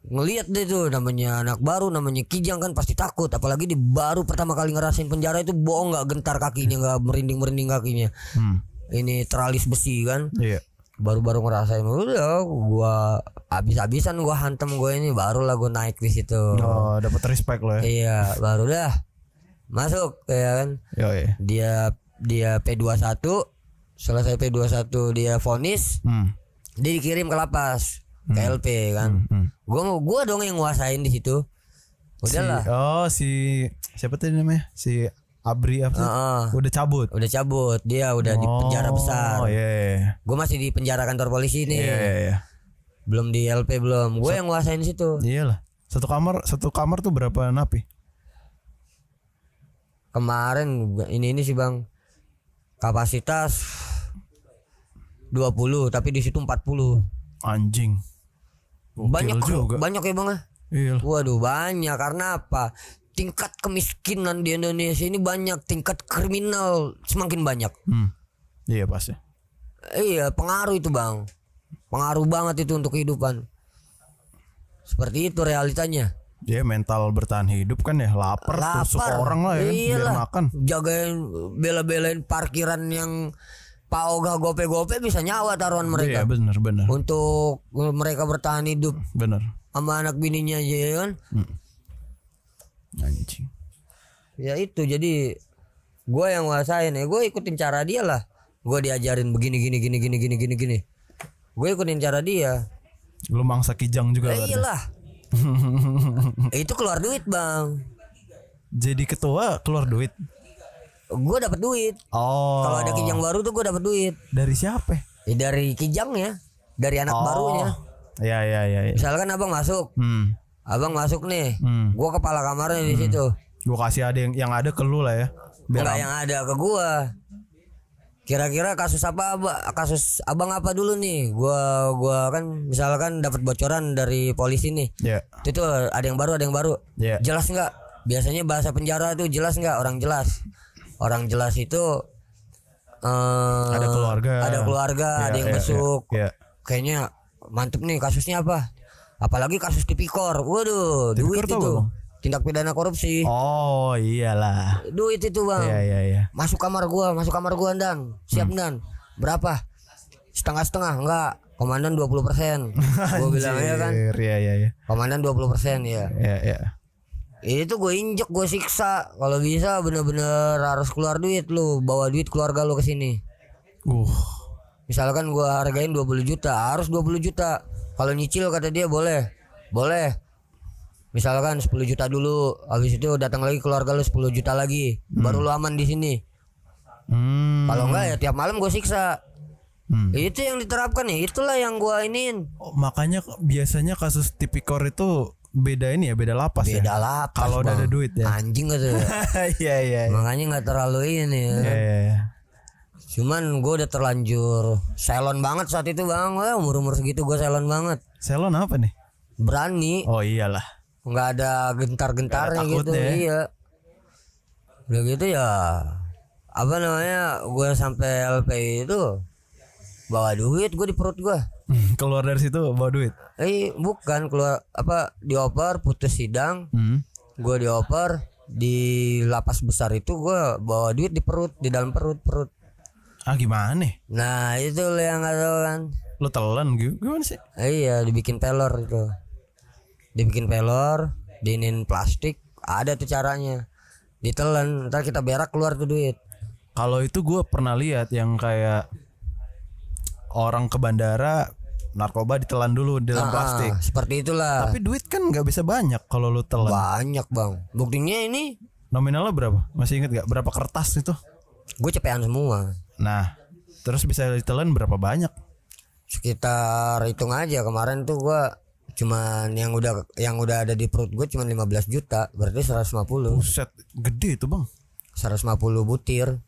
ngelihat deh tuh namanya anak baru namanya kijang kan pasti takut apalagi di baru pertama kali ngerasain penjara itu bohong nggak gentar kakinya nggak merinding merinding kakinya Hmm. ini teralis besi kan Iya. baru-baru ngerasain udah gua habis-habisan gua hantem gue ini barulah gua naik di situ Oh, dapat respect lo ya. iya baru dah masuk ya kan Yo, iya. dia dia P21 selesai P21 dia vonis Hmm. dia dikirim ke lapas ke LP kan Hmm. gua gua dong yang nguasain di situ udahlah Si, oh si siapa tadi namanya? Si Abri apa? Heeh. Udah cabut. udah cabut dia udah di penjara besar Oh iya. gue masih di penjara kantor polisi nih Iya iya iya. belum di LP belum gue yang nguasain di situ Iyalah. Satu kamar satu kamar tuh berapa napi? kemarin ini ini sih bang kapasitas 20 tapi di situ 40 Anjing. Gokil banyak juga. banyak ya bang ah Iya. waduh banyak karena apa tingkat kemiskinan di Indonesia ini banyak tingkat kriminal semakin banyak Hmm. Iya pasti. iya pengaruh itu bang pengaruh banget itu untuk kehidupan seperti itu realitanya Dia mental bertahan hidup kan ya lapar, tusuk lapar orang lah ya kan, biar Iyalah. makan. jagain bela-belain parkiran yang Pak Oga gope-gope bisa nyawa taruhan mereka. Iya benar benar. Untuk mereka bertahan hidup. Benar. sama anak bininya aja ya kan? Anjing. ya itu jadi gue yang nguasain ya. Gue ikutin cara dia lah. Gue diajarin begini gini gini gini gini gini gini. Gue ikutin cara dia. Lu mangsa kijang juga eh, berarti. iyalah. Itu keluar duit bang. Jadi ketua keluar duit. Gue dapat duit Oh. kalau ada kijang baru tuh gue dapat duit dari siapa? ya, dari kijang ya dari anak Oh. barunya Iya iya iya. iya. misalkan abang masuk Hmm. abang masuk nih Hmm. gue kepala kamarnya di situ Gua kasih ada yang yang ada ke lu lah ya. Biar Enggak yang ada ke gua. Kira-kira kasus apa kasus abang apa dulu nih? Gua gua kan misalkan dapat bocoran dari polisi nih. Ya. Itu tuh ada yang baru, ada yang baru. Ya. Jelas nggak? Biasanya bahasa penjara tuh jelas nggak? Orang jelas. Orang jelas itu eh Ada keluarga. Ada keluarga, Ya, ada yang ya, besuk. ya, ya. Kayaknya mantep nih kasusnya apa? Apalagi kasus tipikor. Waduh, Tipikor duit itu. Bang? Tindak pidana korupsi. Oh iyalah. Duit itu, Bang Iya iya iya. masuk kamar gua masuk kamar gua dan siap dan berapa setengah setengah enggak komandan 20% persen gua bilang ya kan Iya iya iya. komandan 20% persen ya Iya iya. Itu gue injek gue siksa. Kalau bisa bener-bener harus keluar duit lu bawa duit keluarga lu ke sini. Uh. misalkan gua hargain 20 juta harus 20 juta. Kalau nyicil kata dia boleh. Boleh. Misalkan 10 juta dulu habis itu datang lagi keluarga lu 10 juta lagi. Baru lu aman di sini. Hmm. kalau enggak ya tiap malam gue siksa. Hmm. itu yang diterapkan ya itulah yang gua iniin. Oh, makanya biasanya kasus tipikor itu beda ini ya, beda lapas ya. beda lapas Kalau udah ada duit ya. anjing gitu Iya iya. iya. makanya nggak terlalu ini ya. Iya iya. iya. cuman gue udah terlanjur selon banget saat itu bang Wah, umur umur segitu gue selon banget Selon apa nih? berani Oh iyalah. nggak ada gentar-gentarnya gitu ya. iya udah gitu ya apa namanya gue sampai LP itu bawa duit gue di perut gue Keluar dari situ bawa duit. Eh bukan keluar apa dioper putus sidang Hmm. gue dioper di lapas besar itu gue bawa duit di perut di dalam perut perut Ah gimana nih? nah itu lo yang tahu kan Lu telan. Gimana sih? Eh, iya dibikin pelor itu dibikin pelor diinin plastik ada tuh caranya ditelan ntar kita berak keluar tuh duit Kalau itu gue pernah lihat yang kayak orang ke bandara narkoba ditelan dulu di dalam Ah, plastik. seperti itulah Tapi duit kan nggak bisa banyak kalau lu telan. banyak bang buktinya ini Nominalnya berapa? Masih inget gak? Berapa kertas itu? gue cepean semua Nah, terus bisa ditelan berapa banyak? sekitar hitung aja kemarin tuh gua cuman yang udah yang udah ada di perut gue cuman 15 juta berarti 150 Buset, gede itu bang. 150 butir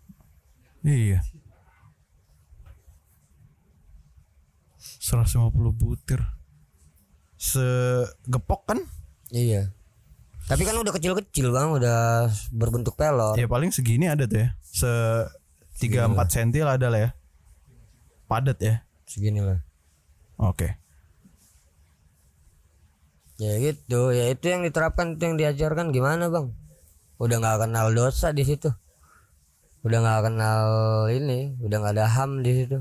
Iya. 150 butir. Segepok kan? iya tapi kan udah kecil-kecil bang udah berbentuk pelor Ya paling segini ada tuh ya. Se 3 4 cm lah ada lah ya. Padat ya. segini lah Oke. ya gitu ya itu yang diterapkan itu yang diajarkan gimana bang udah nggak kenal dosa di situ udah nggak kenal ini udah nggak ada ham di situ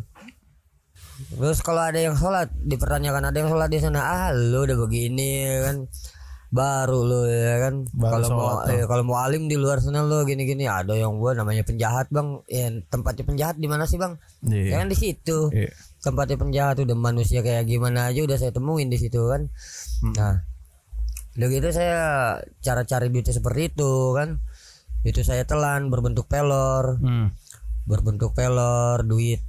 terus kalau ada yang sholat dipertanyakan ada yang sholat di sana? Ah lu udah begini kan. Baru lu ya kan. Kalau mau eh, kalau mau alim di luar sana lu gini-gini. Ada yang gua namanya penjahat bang. Ya tempatnya penjahat di mana sih bang? Iya. ya kan di situ. Iya. tempatnya penjahat udah manusia kayak gimana aja udah saya temuin di situ kan. Nah udah gitu saya cara cari duitnya seperti itu kan. Itu saya telan berbentuk pelor. Hmm. berbentuk pelor duit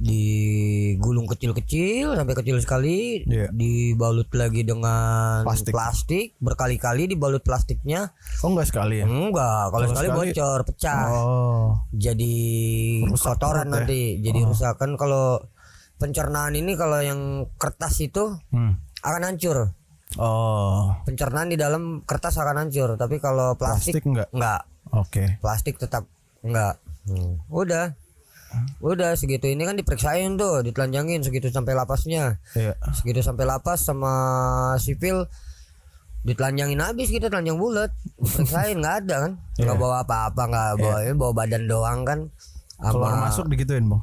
digulung kecil-kecil sampai kecil sekali Iya. dibalut lagi dengan Plastik. plastik, berkali-kali dibalut plastiknya Oh enggak sekali ya? enggak kalau sekali, sekali- bocor pecah Oh. jadi Rusak kotoran ya? nanti jadi rusak kan kalau pencernaan ini kalau yang kertas itu Hmm. akan hancur Oh. pencernaan di dalam kertas akan hancur tapi kalau plastik, Plastik enggak? enggak Oke. plastik tetap enggak Hmm. udah udah segitu ini kan diperiksain tuh ditelanjangin segitu sampai lapasnya Iya. segitu sampai lapas sama sipil ditelanjangin habis kita telanjang bulat periksain nggak ada kan nggak Iya. bawa apa-apa nggak bawa ini bawa badan doang kan Keluar sama masuk digituin, Bang.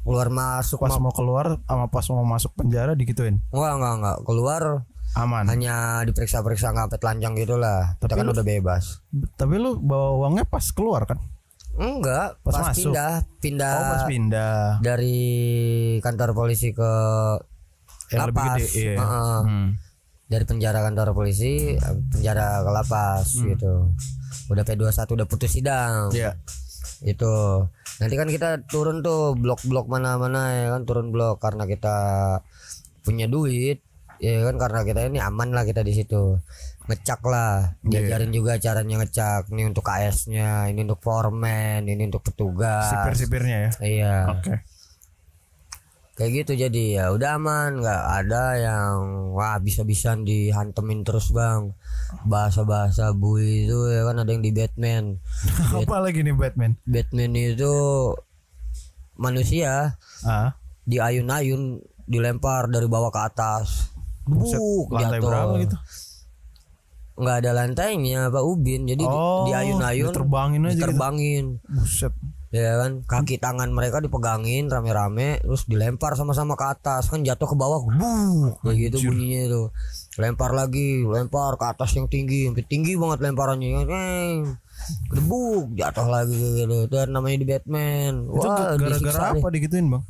keluar masuk Pas ma- mau keluar sama pas mau masuk penjara digituin. Enggak, enggak, enggak. Keluar Aman. hanya diperiksa-periksa nggak sampai telanjang gitu lah. Kita Tapi kan lu- udah bebas. Tapi lu bawa uangnya pas keluar kan? Enggak, Pas pas, masuk. pindah, pindah Oh, pas pindah. dari kantor polisi ke Yang lebih lapas. gede, iya. Heeh. Hmm. Dari penjara kantor polisi, penjara ke lapas gitu. Udah P21 udah putus sidang. Iya. Itu. Nanti kan kita turun tuh blok-blok mana-mana ya kan turun blok karena kita punya duit. Ya kan karena kita ini aman lah kita di situ. Ngecak lah, Iya. diajarin juga caranya ngecak. Ini untuk KS-nya, ini untuk foreman, ini untuk petugas. Sipir-sipirnya ya. Iya. Oke. Kayak gitu jadi ya udah aman, nggak ada yang wah bisa-bisan dihantemin terus bang. Bahasa-bahasa bui itu ya kan ada yang di Batman. Apa lagi nih Batman? Batman itu manusia Ah. diayun-ayun dilempar dari bawah ke atas. Buset, jatuh. berapa gitu? Nggak ada lantainya Pak Ubin. Jadi di- Oh, diayun-ayun, diterbangin aja gitu. diterbangin. Buset. Ya kan, kaki tangan mereka dipegangin rame-rame, terus dilempar sama-sama ke atas, kan jatuh ke bawah, buk, kayak gitu bunyinya itu. Lempar lagi, lempar ke atas yang tinggi, sampai tinggi banget lemparannya, Neng. Gedebuk, jatuh lagi gitu. Itu namanya di Batman. Itu Wah, gara-gara apa digituin, Bang?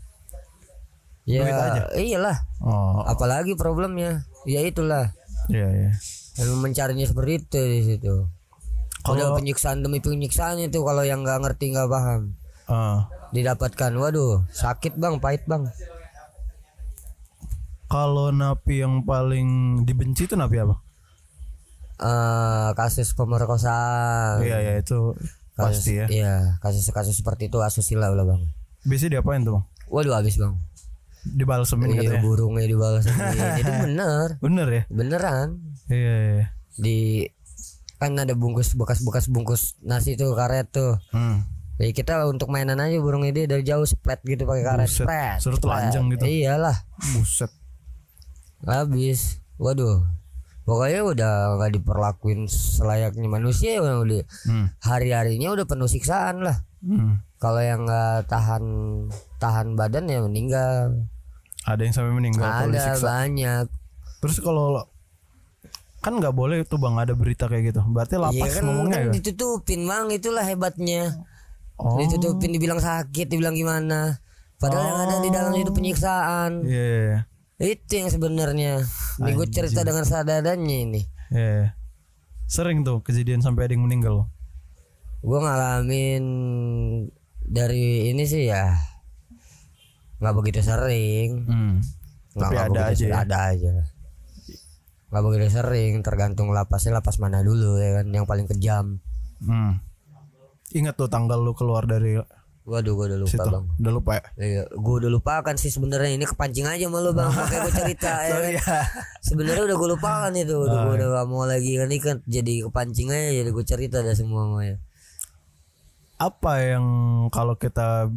Ya, iyalah. Oh. Apalagi problemnya, ya itulah. Iya, iya. Yang mencarinya seperti itu di situ. Kalau penyiksaan demi penyiksaan itu kalau yang nggak ngerti nggak paham Ah. didapatkan, waduh sakit bang, pahit bang. Kalau napi yang paling dibenci itu napi apa? eh kasus pemerkosaan. Iya, iya itu Kasus, pasti ya. Iya, kasus-kasus seperti itu asusila lah bang. Biasanya diapain tuh, Bang? Waduh habis bang. Dibalsemin Iya katanya. burungnya dibalas. Iya, itu bener, Bener ya? beneran. Iya, iya. Di kan ada bungkus bekas-bekas bungkus nasi tuh karet tuh. Hmm. Jadi kita untuk mainan aja burungnya dia dari jauh splat gitu pakai karet. Buset, Splat, suruh telanjang gitu. Iyalah, Buset. habis. Waduh. Pokoknya udah nggak diperlakuin selayaknya manusia udah udah Hmm. hari-harinya udah penuh siksaan lah. Hmm. Kalau yang nggak tahan tahan badan ya meninggal. Ada yang sampai meninggal Ada banyak. Terus kalau kan nggak boleh tuh bang ada berita kayak gitu. Berarti lapas Iya kan, ngomongnya kan ya. ditutupin bang itulah hebatnya. Oh. Ditutupin dibilang sakit, dibilang gimana. Padahal yang ada di dalam itu penyiksaan. Iya. iya, iya. Itu yang sebenarnya. Ini gue cerita dengan sadadanya ini. Iya. Sering tuh kejadian sampai ada yang meninggal. gue ngalamin dari ini sih ya nggak begitu sering Hmm. nggak Tapi nggak ada begitu aja sering, ya? ada aja nggak begitu sering tergantung lapasnya lapas mana dulu ya kan yang paling kejam Hmm. Ingat tuh tanggal lu keluar dari waduh gue udah lupa situ. bang Udah lupa ya? Iya, gue udah lupakan sih sebenarnya ini kepancing aja malu bang, makanya gue cerita ya. kan. Sebenarnya udah gue lupakan itu, udah gue udah gak mau lagi kan ini kan jadi kepancing aja, jadi gue cerita dah semua semuanya. Apa yang kalau kita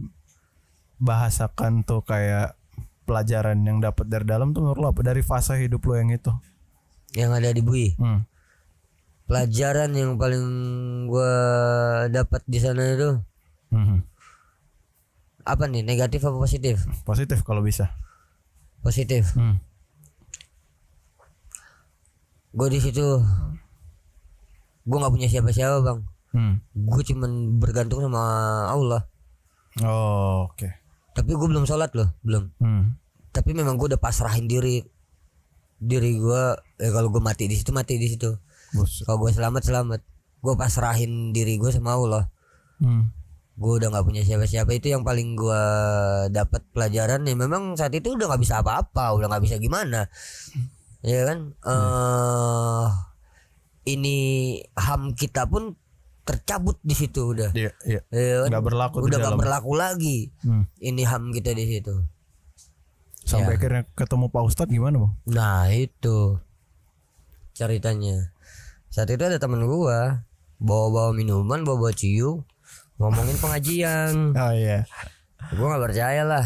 bahasakan tuh kayak pelajaran yang dapat dari dalam tuh menurut lu apa dari fase hidup lu yang itu? Yang ada di Bui, Hmm. pelajaran yang paling gue dapat di sana itu Mhm. apa nih, negatif apa positif? Positif kalau bisa. Positif. Hmm. Gue di situ, gue nggak punya siapa-siapa bang. Hmm. Gue cuman bergantung sama Allah. Oh, oke. Tapi gue belum sholat loh, belum. Hmm. tapi memang gue udah pasrahin diri diri gue eh kalau gue mati di situ mati di situ. Kalau gue selamat selamat. Gue pasrahin diri gue sama Allah. Hmm. gue udah nggak punya siapa-siapa. Itu yang paling gue dapat pelajaran. Ya memang saat itu udah nggak bisa apa-apa udah nggak bisa gimana. Ya kan? Eh ini ham kita pun tercabut di situ udah. Iya, iya. Ya kan? Nggak berlaku udah dalam. berlaku lagi. Hmm. ini ham kita di situ Sampai akhirnya ketemu Pak Ustadz gimana, Bang? Nah itu ceritanya. Saat itu ada temen gua bawa-bawa minuman, bawa-bawa ciu, ngomongin pengajian. Oh iya. Gua nggak percaya lah.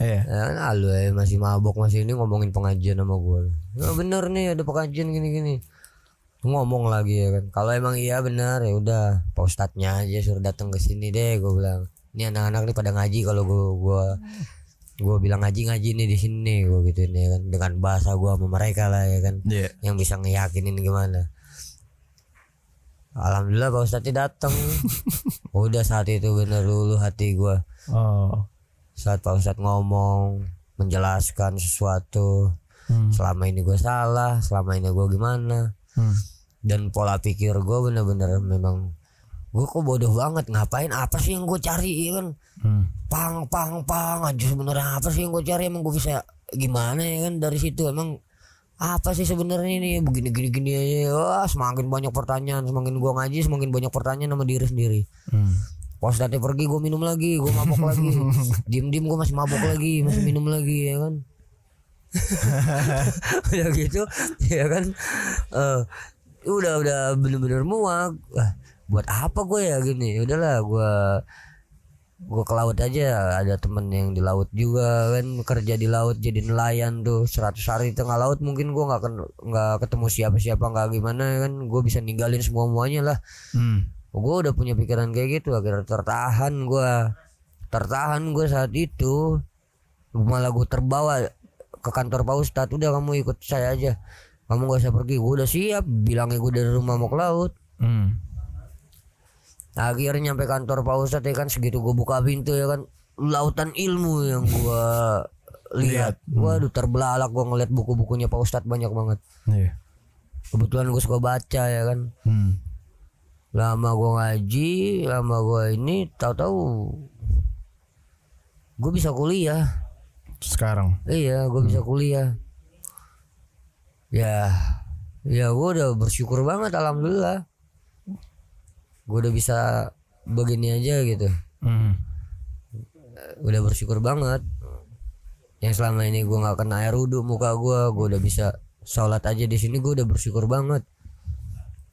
Iya. Ya kan ah, lu eh, masih mabok masih ini ngomongin pengajian sama gua. Ya bener nih ada pengajian gini-gini. Ngomong lagi ya kan. Kalau emang iya benar ya udah Pak Ustadznya aja suruh datang ke sini deh gua bilang. Ini anak-anak nih pada ngaji kalau gua gua gua bilang ngaji ngaji nih di sini gua gitu ya kan dengan bahasa gua sama mereka lah ya kan Iya. yang bisa ngeyakinin gimana Alhamdulillah Pak Ustadz datang udah saat itu bener dulu hati gua Oh. saat Pak Ustadz ngomong menjelaskan sesuatu Hmm. selama ini gue salah selama ini gue gimana Hmm. dan pola pikir gue bener-bener memang gue kok bodoh banget ngapain? Apa sih yang gue cari ya kan? Hmm. pang pang pang aja sebenarnya apa sih yang gue cari? Emang gue bisa gimana ya kan? Dari situ emang apa sih sebenarnya ini? Begini gini gini aja wah semakin banyak pertanyaan semakin gue ngaji semakin banyak pertanyaan sama diri sendiri. Hmm. pas tadi pergi gue minum lagi gue mabok lagi. Diem diem gue masih mabok lagi masih minum lagi ya kan? Udah gitu ya kan? Eh, udah udah bener-bener muak buat apa gue ya gini? Udahlah gue gue ke laut aja. Ada temen yang di laut juga kan kerja di laut jadi nelayan tuh. 100 hari di tengah laut mungkin gue nggak nggak ketemu siapa-siapa nggak gimana kan. Gue bisa ninggalin semua muanya lah. Hmm. gue udah punya pikiran kayak gitu akhirnya tertahan gue tertahan gue saat itu. Malah gue terbawa ke kantor Pak Ustadz. Udah kamu ikut saya aja. Kamu gak usah pergi. Gue udah siap bilangnya gue dari rumah mau ke laut. Hmm. Akhirnya nyampe kantor Pak Ustadz ya kan segitu gue buka pintu ya kan. Lautan ilmu yang gue lihat. Waduh terbelalak gue ngeliat buku-bukunya Pak Ustadz banyak banget. Iya. kebetulan gue suka baca ya kan. Hmm. lama gue ngaji lama gue ini tahu-tahu gue bisa kuliah. Sekarang. iya gue bisa kuliah. Ya ya gue udah bersyukur banget alhamdulillah gue udah bisa begini aja gitu Hmm. udah bersyukur banget yang selama ini gue nggak kena air wudhu muka gue gue udah bisa sholat aja di sini gue udah bersyukur banget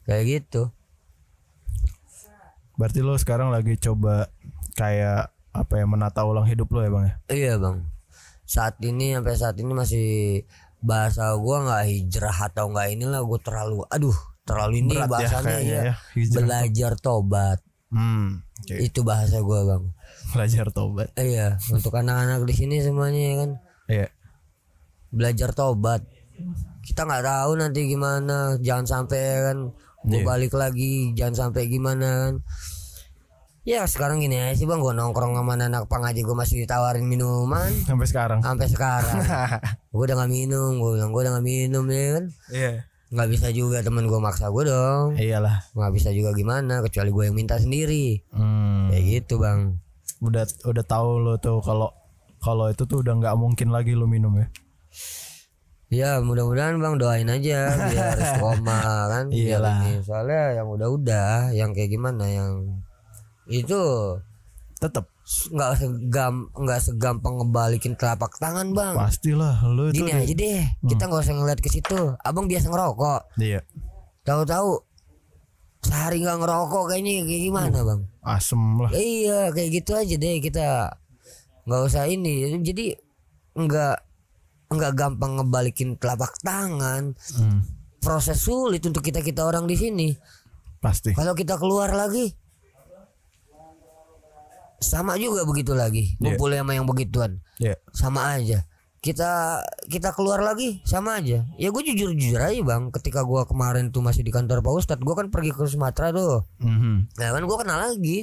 kayak gitu Berarti lo sekarang lagi coba kayak apa ya menata ulang hidup lo ya bang ya? Iya bang. Saat ini sampai saat ini masih bahasa gua nggak hijrah atau nggak inilah gue terlalu aduh terlalu ini Berat ya bahasanya kayaknya ya, ya, hijrah belajar tobat Hmm. Oke. itu bahasa gua bang. Belajar tobat. Iya untuk anak-anak di sini semuanya ya kan Iya. belajar tobat. Kita nggak tahu nanti gimana jangan sampai ya kan gue Iya. balik lagi jangan sampai gimana kan. Ya sekarang gini aja sih bang gue nongkrong sama anak pang aja gue masih ditawarin minuman Sampai sekarang. sampai sekarang gue udah gak minum gue bilang gue udah gak minum ya kan Iya. Nggak bisa juga temen gue maksa gue dong Iyalah. nggak bisa juga gimana kecuali gue yang minta sendiri Hmm. kayak gitu bang Udah udah tahu lo tuh kalau kalau itu tuh udah nggak mungkin lagi lo minum ya. ya mudah-mudahan bang doain aja biar istiqomah kan biar Iyalah. ini. soalnya yang udah-udah yang kayak gimana yang itu Tetap nggak segam nggak segampang ngebalikin telapak tangan bang pastilah lo itu. gini aja deh kita nggak usah ngeliat ke situ abang biasa ngerokok Iya. tahu-tahu sehari nggak ngerokok kayaknya kayak gimana bang Asem lah. iya kayak gitu aja deh kita nggak usah ini jadi nggak nggak gampang ngebalikin telapak tangan Hmm. proses sulit untuk kita kita orang di sini Pasti. kalau kita keluar lagi sama juga begitu lagi Iya. ngumpul sama yang begituan Iya. sama aja kita kita keluar lagi sama aja ya gue jujur jujur aja bang ketika gue kemarin tuh masih di kantor pak ustadz gue kan pergi ke Sumatera tuh Mhm. nah kan gue kenal lagi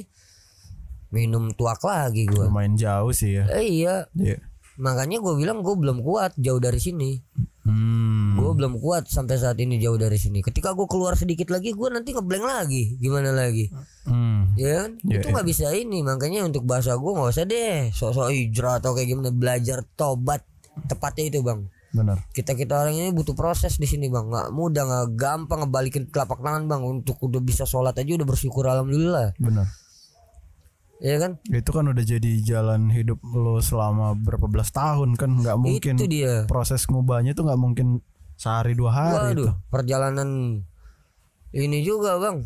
minum tuak lagi gue Lumayan jauh sih ya. eh, iya Iya. makanya gue bilang gue belum kuat jauh dari sini Hmm. gue belum kuat sampai saat ini jauh dari sini ketika gue keluar sedikit lagi gue nanti ngeblank lagi gimana lagi Hmm. Ya kan? Iya, itu nggak bisa ini makanya untuk bahasa gue nggak usah deh. Sok-sok hijrah atau kayak gimana belajar tobat. Tepatnya itu bang. Benar. kita kita orang ini butuh proses di sini bang. Nggak mudah nggak gampang ngebalikin telapak tangan bang. Untuk udah bisa sholat aja udah bersyukur alhamdulillah. Benar. ya kan? Itu kan udah jadi jalan hidup lo selama berapa belas tahun kan? Nggak mungkin itu dia. proses ngubahnya tuh nggak mungkin sehari dua hari waduh tuh. perjalanan ini juga bang.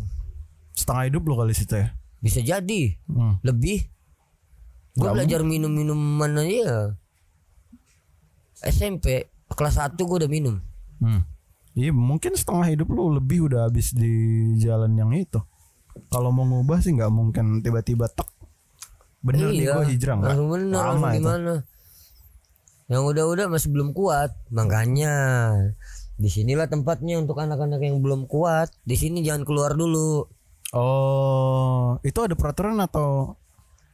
Setengah hidup lo kali situ ya. Bisa jadi Hmm. lebih gue belajar minum minuman aja SMP kelas 1 gue udah minum Hmm. Iya mungkin setengah hidup lu lebih udah habis di jalan yang itu. Kalau mau ngubah sih nggak mungkin tiba-tiba tek. Bener nih iya gue hijrah nggak? bener Lama itu. gimana yang udah-udah masih belum kuat makanya di sinilah tempatnya untuk anak-anak yang belum kuat di sini jangan keluar dulu Oh, itu ada peraturan atau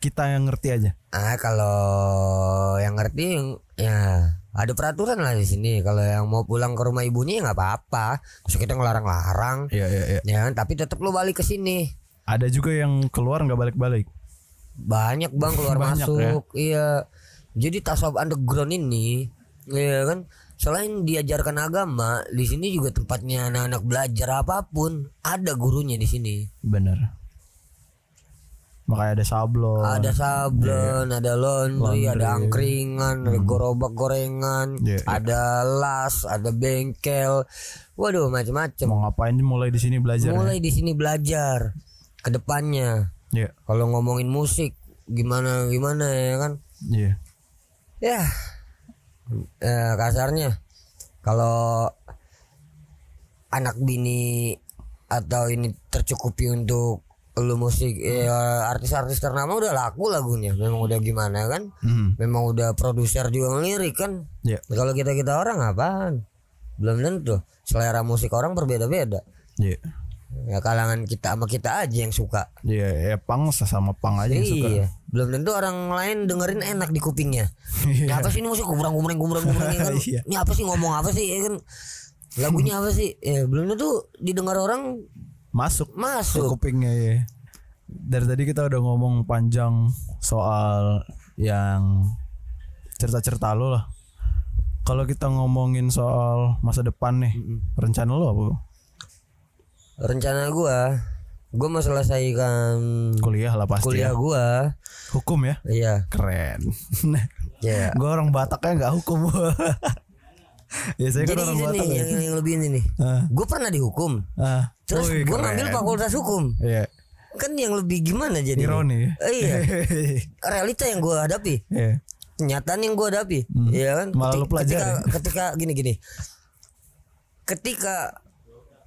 kita yang ngerti aja? ah kalau yang ngerti ya ada peraturan lah di sini. Kalau yang mau pulang ke rumah ibunya ya nggak apa-apa. Terus kita ngelarang-larang. Iya iya iya. ya tapi tetap lu balik ke sini. Ada juga yang keluar nggak balik-balik. banyak bang keluar Banyak masuk. Iya. Jadi tasawuf underground ini ya kan selain diajarkan agama di sini juga tempatnya anak-anak belajar apa pun ada gurunya di sini Bener. Makanya ada sablon. ada sablon ada laundry, ada angkringan ada gerobak gorengan Iya, iya. ada las ada bengkel waduh macam-macam Mau ngapain mulai di sini belajar? mulai di sini belajar ke depannya Ya? Iya. kalau ngomongin musik gimana gimana ya kan Iya. ya eh, kasarnya kalau anak bini atau ini tercukupi untuk lu musik ya, artis-artis ternama udah laku lagunya memang udah gimana kan Hmm. memang udah produser juga ngelirik kan Iya. kalau kita kita orang apaan belum tentu selera musik orang berbeda-beda Iya. ya kalangan kita sama kita aja yang suka Iya, ya pang sama pang aja yang suka. Iya, belum tentu orang lain dengerin enak di kupingnya. Ini apa sih ini musik kumrang kumreng kumreng ya kan? Iya. Ini apa sih ngomong apa sih ya kan? Lagunya apa sih? Ya belum tentu didengar orang Masuk ke masuk. kupingnya ya. Dari tadi kita udah ngomong panjang soal yang cerita-cerita lo lah. Kalau kita ngomongin soal masa depan nih, rencana lo apa? Rencana gua, gua mau selesaikan Kuliah lah pasti. kuliah ya. gua. Hukum ya? Iya, Keren. ya. gue orang Bataknya nggak hukum. ya saya kan orang Batak. nih ya. yang, yang lebih ini nih. Ah. Gue pernah dihukum. Ah. Terus keren. ngambil fakultas hukum. Iya. Kan yang lebih gimana jadi? Ironi. ya? Eh, iya. Realita yang gua hadapi. Iya. kenyataan yang gue hadapi ya kan Hmm. Malah lu Ketik- pelajari. ketika ketika gini gini ketika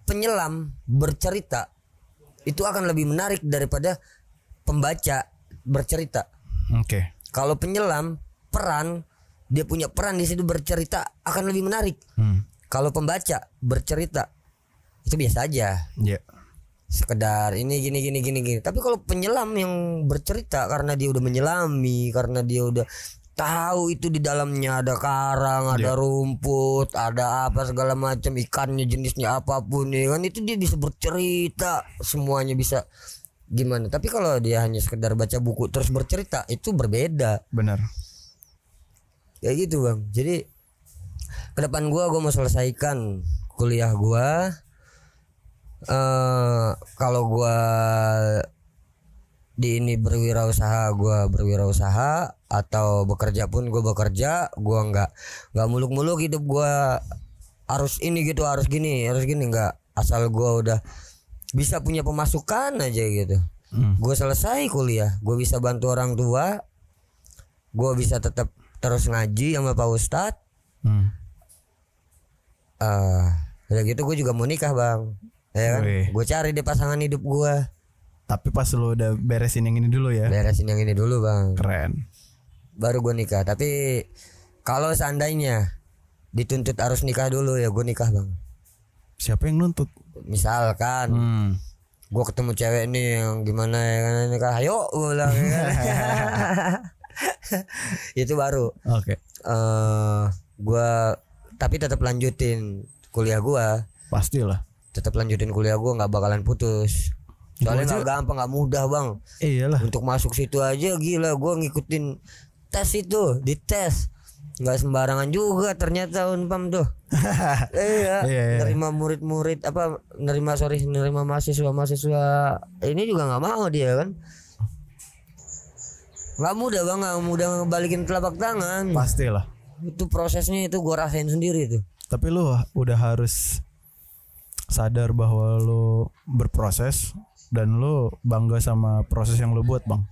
penyelam bercerita itu akan lebih menarik daripada pembaca bercerita Oke. kalau penyelam peran dia punya peran di situ bercerita akan lebih menarik Hmm. kalau pembaca bercerita itu biasa aja Iya. sekedar ini gini gini gini gini tapi kalau penyelam yang bercerita karena dia udah menyelami karena dia udah tahu itu di dalamnya ada karang, ada rumput, ada apa segala macam ikannya jenisnya apa pun ya kan itu dia bisa bercerita semuanya bisa gimana. Tapi kalau dia hanya sekedar baca buku terus bercerita itu berbeda. Benar. Ya gitu bang. Jadi ke depan gua gua mau selesaikan kuliah gua. eh kalau gua di ini berwirausaha gua berwirausaha atau bekerja pun gua bekerja gua nggak nggak muluk-muluk hidup gua harus ini gitu harus gini harus gini nggak. Asal gua udah bisa punya pemasukan aja gitu. Hmm. gue selesai kuliah gue bisa bantu orang tua gue bisa tetap terus ngaji sama pak ustadz Hmm. eh udah gitu gue juga mau nikah bang. Ya kan? Gue cari deh pasangan hidup gue Tapi pas lu udah beresin yang ini dulu ya. beresin yang ini dulu bang Keren. baru gue nikah tapi kalau seandainya dituntut harus nikah dulu ya gue nikah bang Siapa yang nuntut? misalkan Hmm. gue ketemu cewek nih yang gimana ya kan nikah ayo gue bilang ya kan. itu baru Oke. eh gua tapi tetap lanjutin kuliah gua Pastilah. tetap lanjutin kuliah gua nggak bakalan putus soalnya nggak gampang nggak mudah bang. Iyalah. untuk masuk situ aja gila gua ngikutin tes itu di tes nggak sembarangan juga ternyata unpam tuh. Iya, Iya, iya. nerima murid-murid apa nerima sorry nerima mahasiswa mahasiswa ini juga nggak mau dia kan? Nggak mudah bang nggak mudah ngebalikin telapak tangan. Pastilah. itu prosesnya itu gua rasain sendiri tuh. Tapi lu udah harus sadar bahwa lu berproses dan lu bangga sama proses yang lu buat, Bang.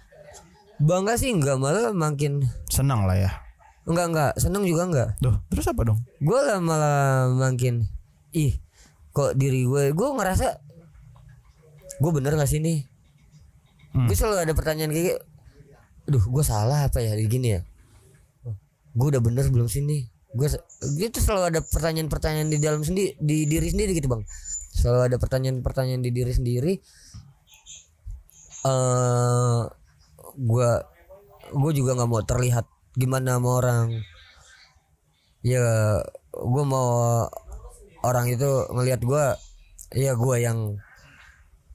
bangga sih enggak malah makin Senang lah ya. enggak enggak seneng juga enggak Duh, terus apa dong? gue lah malah makin ih kok diri gue gue ngerasa gue bener gak sih nih Hmm. gue selalu ada pertanyaan kayak gitu. Duh gue salah apa ya gini ya gue udah bener belum sih nih gue gitu selalu ada pertanyaan-pertanyaan di dalam sendiri di diri sendiri gitu bang selalu ada pertanyaan-pertanyaan di diri sendiri eh gue gue juga nggak mau terlihat gimana sama orang ya gue mau orang itu ngelihat gue ya gue yang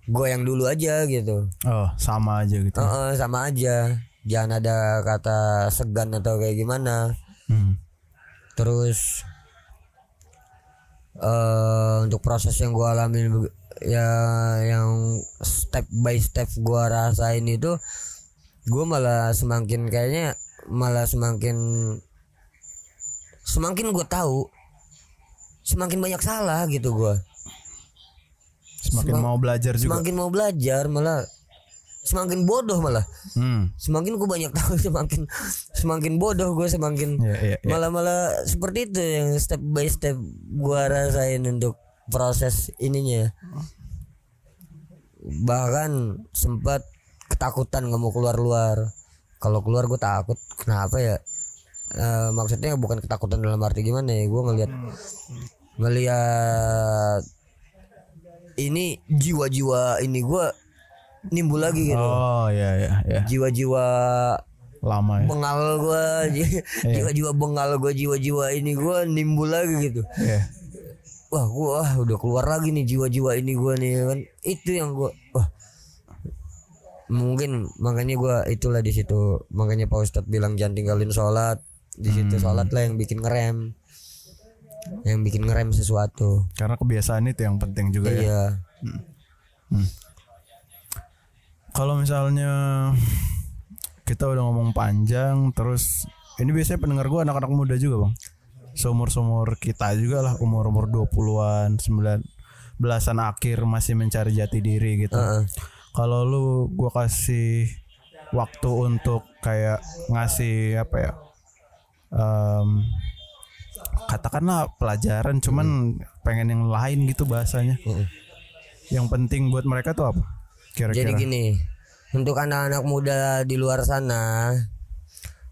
gue yang dulu aja gitu Oh, sama aja gitu. Heeh, sama aja jangan ada kata segan atau kayak gimana Hmm. terus eh untuk proses yang gue alamin ya yang step by step gue rasain itu gue malah semakin kayaknya malah semakin semakin gue tahu semakin banyak salah gitu gue Semakin Semang- mau belajar juga. semakin mau belajar malah semakin bodoh malah Hmm. semakin gue banyak tahu semakin semakin bodoh gue semakin Iya, iya, iya. malah malah seperti itu yang step by step gue rasain untuk proses ininya. Bahkan sempat ketakutan nggak mau keluar luar kalau keluar gue takut. Kenapa ya? Eh, maksudnya bukan ketakutan dalam arti gimana ya? Gue ngelihat ngelihat ini jiwa-jiwa ini gue nimbul lagi gitu. Oh, iya iya iya. jiwa-jiwa Lama ya. bengal gue jiwa-jiwa bengal gue jiwa-jiwa ini gue nimbul lagi gitu. Iya. Wah gua ah, udah keluar lagi nih jiwa-jiwa ini gua nih kan? Itu yang gua wah. Mungkin makanya gua itulah di situ. Makanya Pak Ustadz bilang jangan tinggalin sholat. Di situ sholat lah yang bikin ngerem. Yang bikin ngerem sesuatu. Karena kebiasaan itu yang penting juga ya. iya. Kalau misalnya kita udah ngomong panjang terus ini biasanya pendengar gua anak-anak muda juga, Bang. Seumur-seumur kita juga lah, umur-umur 20-an, 9 belasan akhir masih mencari jati diri gitu. Heeh. Kalau lu gua kasih waktu untuk kayak ngasih apa ya? em, katakanlah pelajaran cuman pengen yang lain gitu bahasanya. Yang penting buat mereka tuh apa? Kira-kira. Jadi gini, untuk anak-anak muda di luar sana,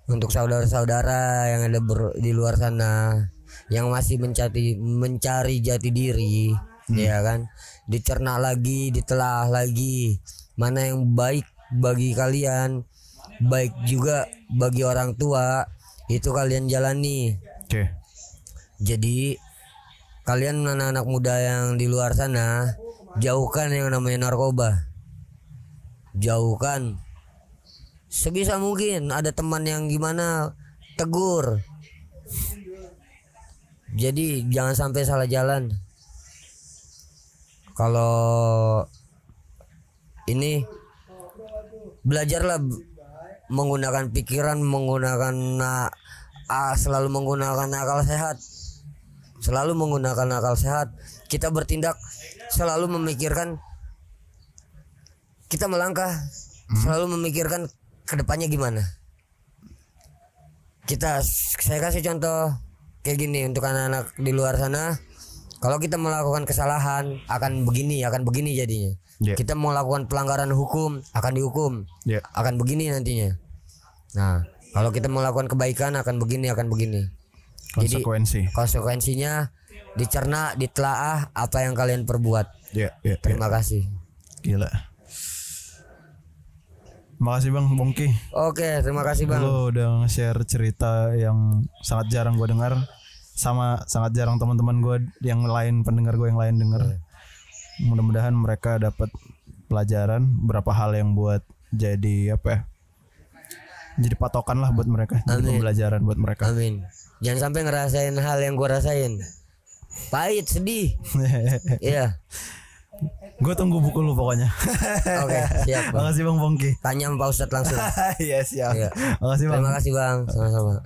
untuk saudara-saudara yang ada ber- di luar sana, yang masih mencari mencari jati diri, ya kan, dicerna lagi, ditelah lagi, mana yang baik bagi kalian, baik juga bagi orang tua, itu kalian jalani. Oke. Jadi kalian anak-anak muda yang di luar sana jauhkan yang namanya narkoba. Jauhkan. Sebisa mungkin ada teman yang gimana tegur. Jadi jangan sampai salah jalan. Kalau ini belajarlah menggunakan pikiran, menggunakan na- ah, selalu menggunakan akal sehat selalu menggunakan akal sehat kita bertindak selalu memikirkan kita melangkah selalu memikirkan ke depannya gimana kita saya kasih contoh kayak gini untuk anak-anak di luar sana kalau kita melakukan kesalahan akan begini akan begini jadinya Ya. kita melakukan pelanggaran hukum akan dihukum Ya. akan begini nantinya nah kalau kita melakukan kebaikan akan begini akan begini Jadi- Konsekuensi. konsekuensinya dicerna, ditelaah apa yang kalian perbuat. Ya, ya, ya. Terima kasih. Gila. Makasih Bang Bongki. Oke, terima kasih bang. Lo udah nge-share cerita yang sangat jarang gue dengar sama sangat jarang teman-teman gue yang lain pendengar gue yang lain dengar. Mudah-mudahan mereka dapat pelajaran berapa hal yang buat jadi apa ya? Jadi patokan lah buat mereka, jadi Amin. pembelajaran buat mereka. Amin. Jangan sampai ngerasain hal yang gua rasain. Pahit, sedih. Iya. Gue tunggu buku lu pokoknya. Oke, siap. Bang. Makasih Bang Bongki. Tanya sama Pak Ustadz langsung. Iya siap. Iya. Makasih Bang. Terima kasih bang. Sama-sama.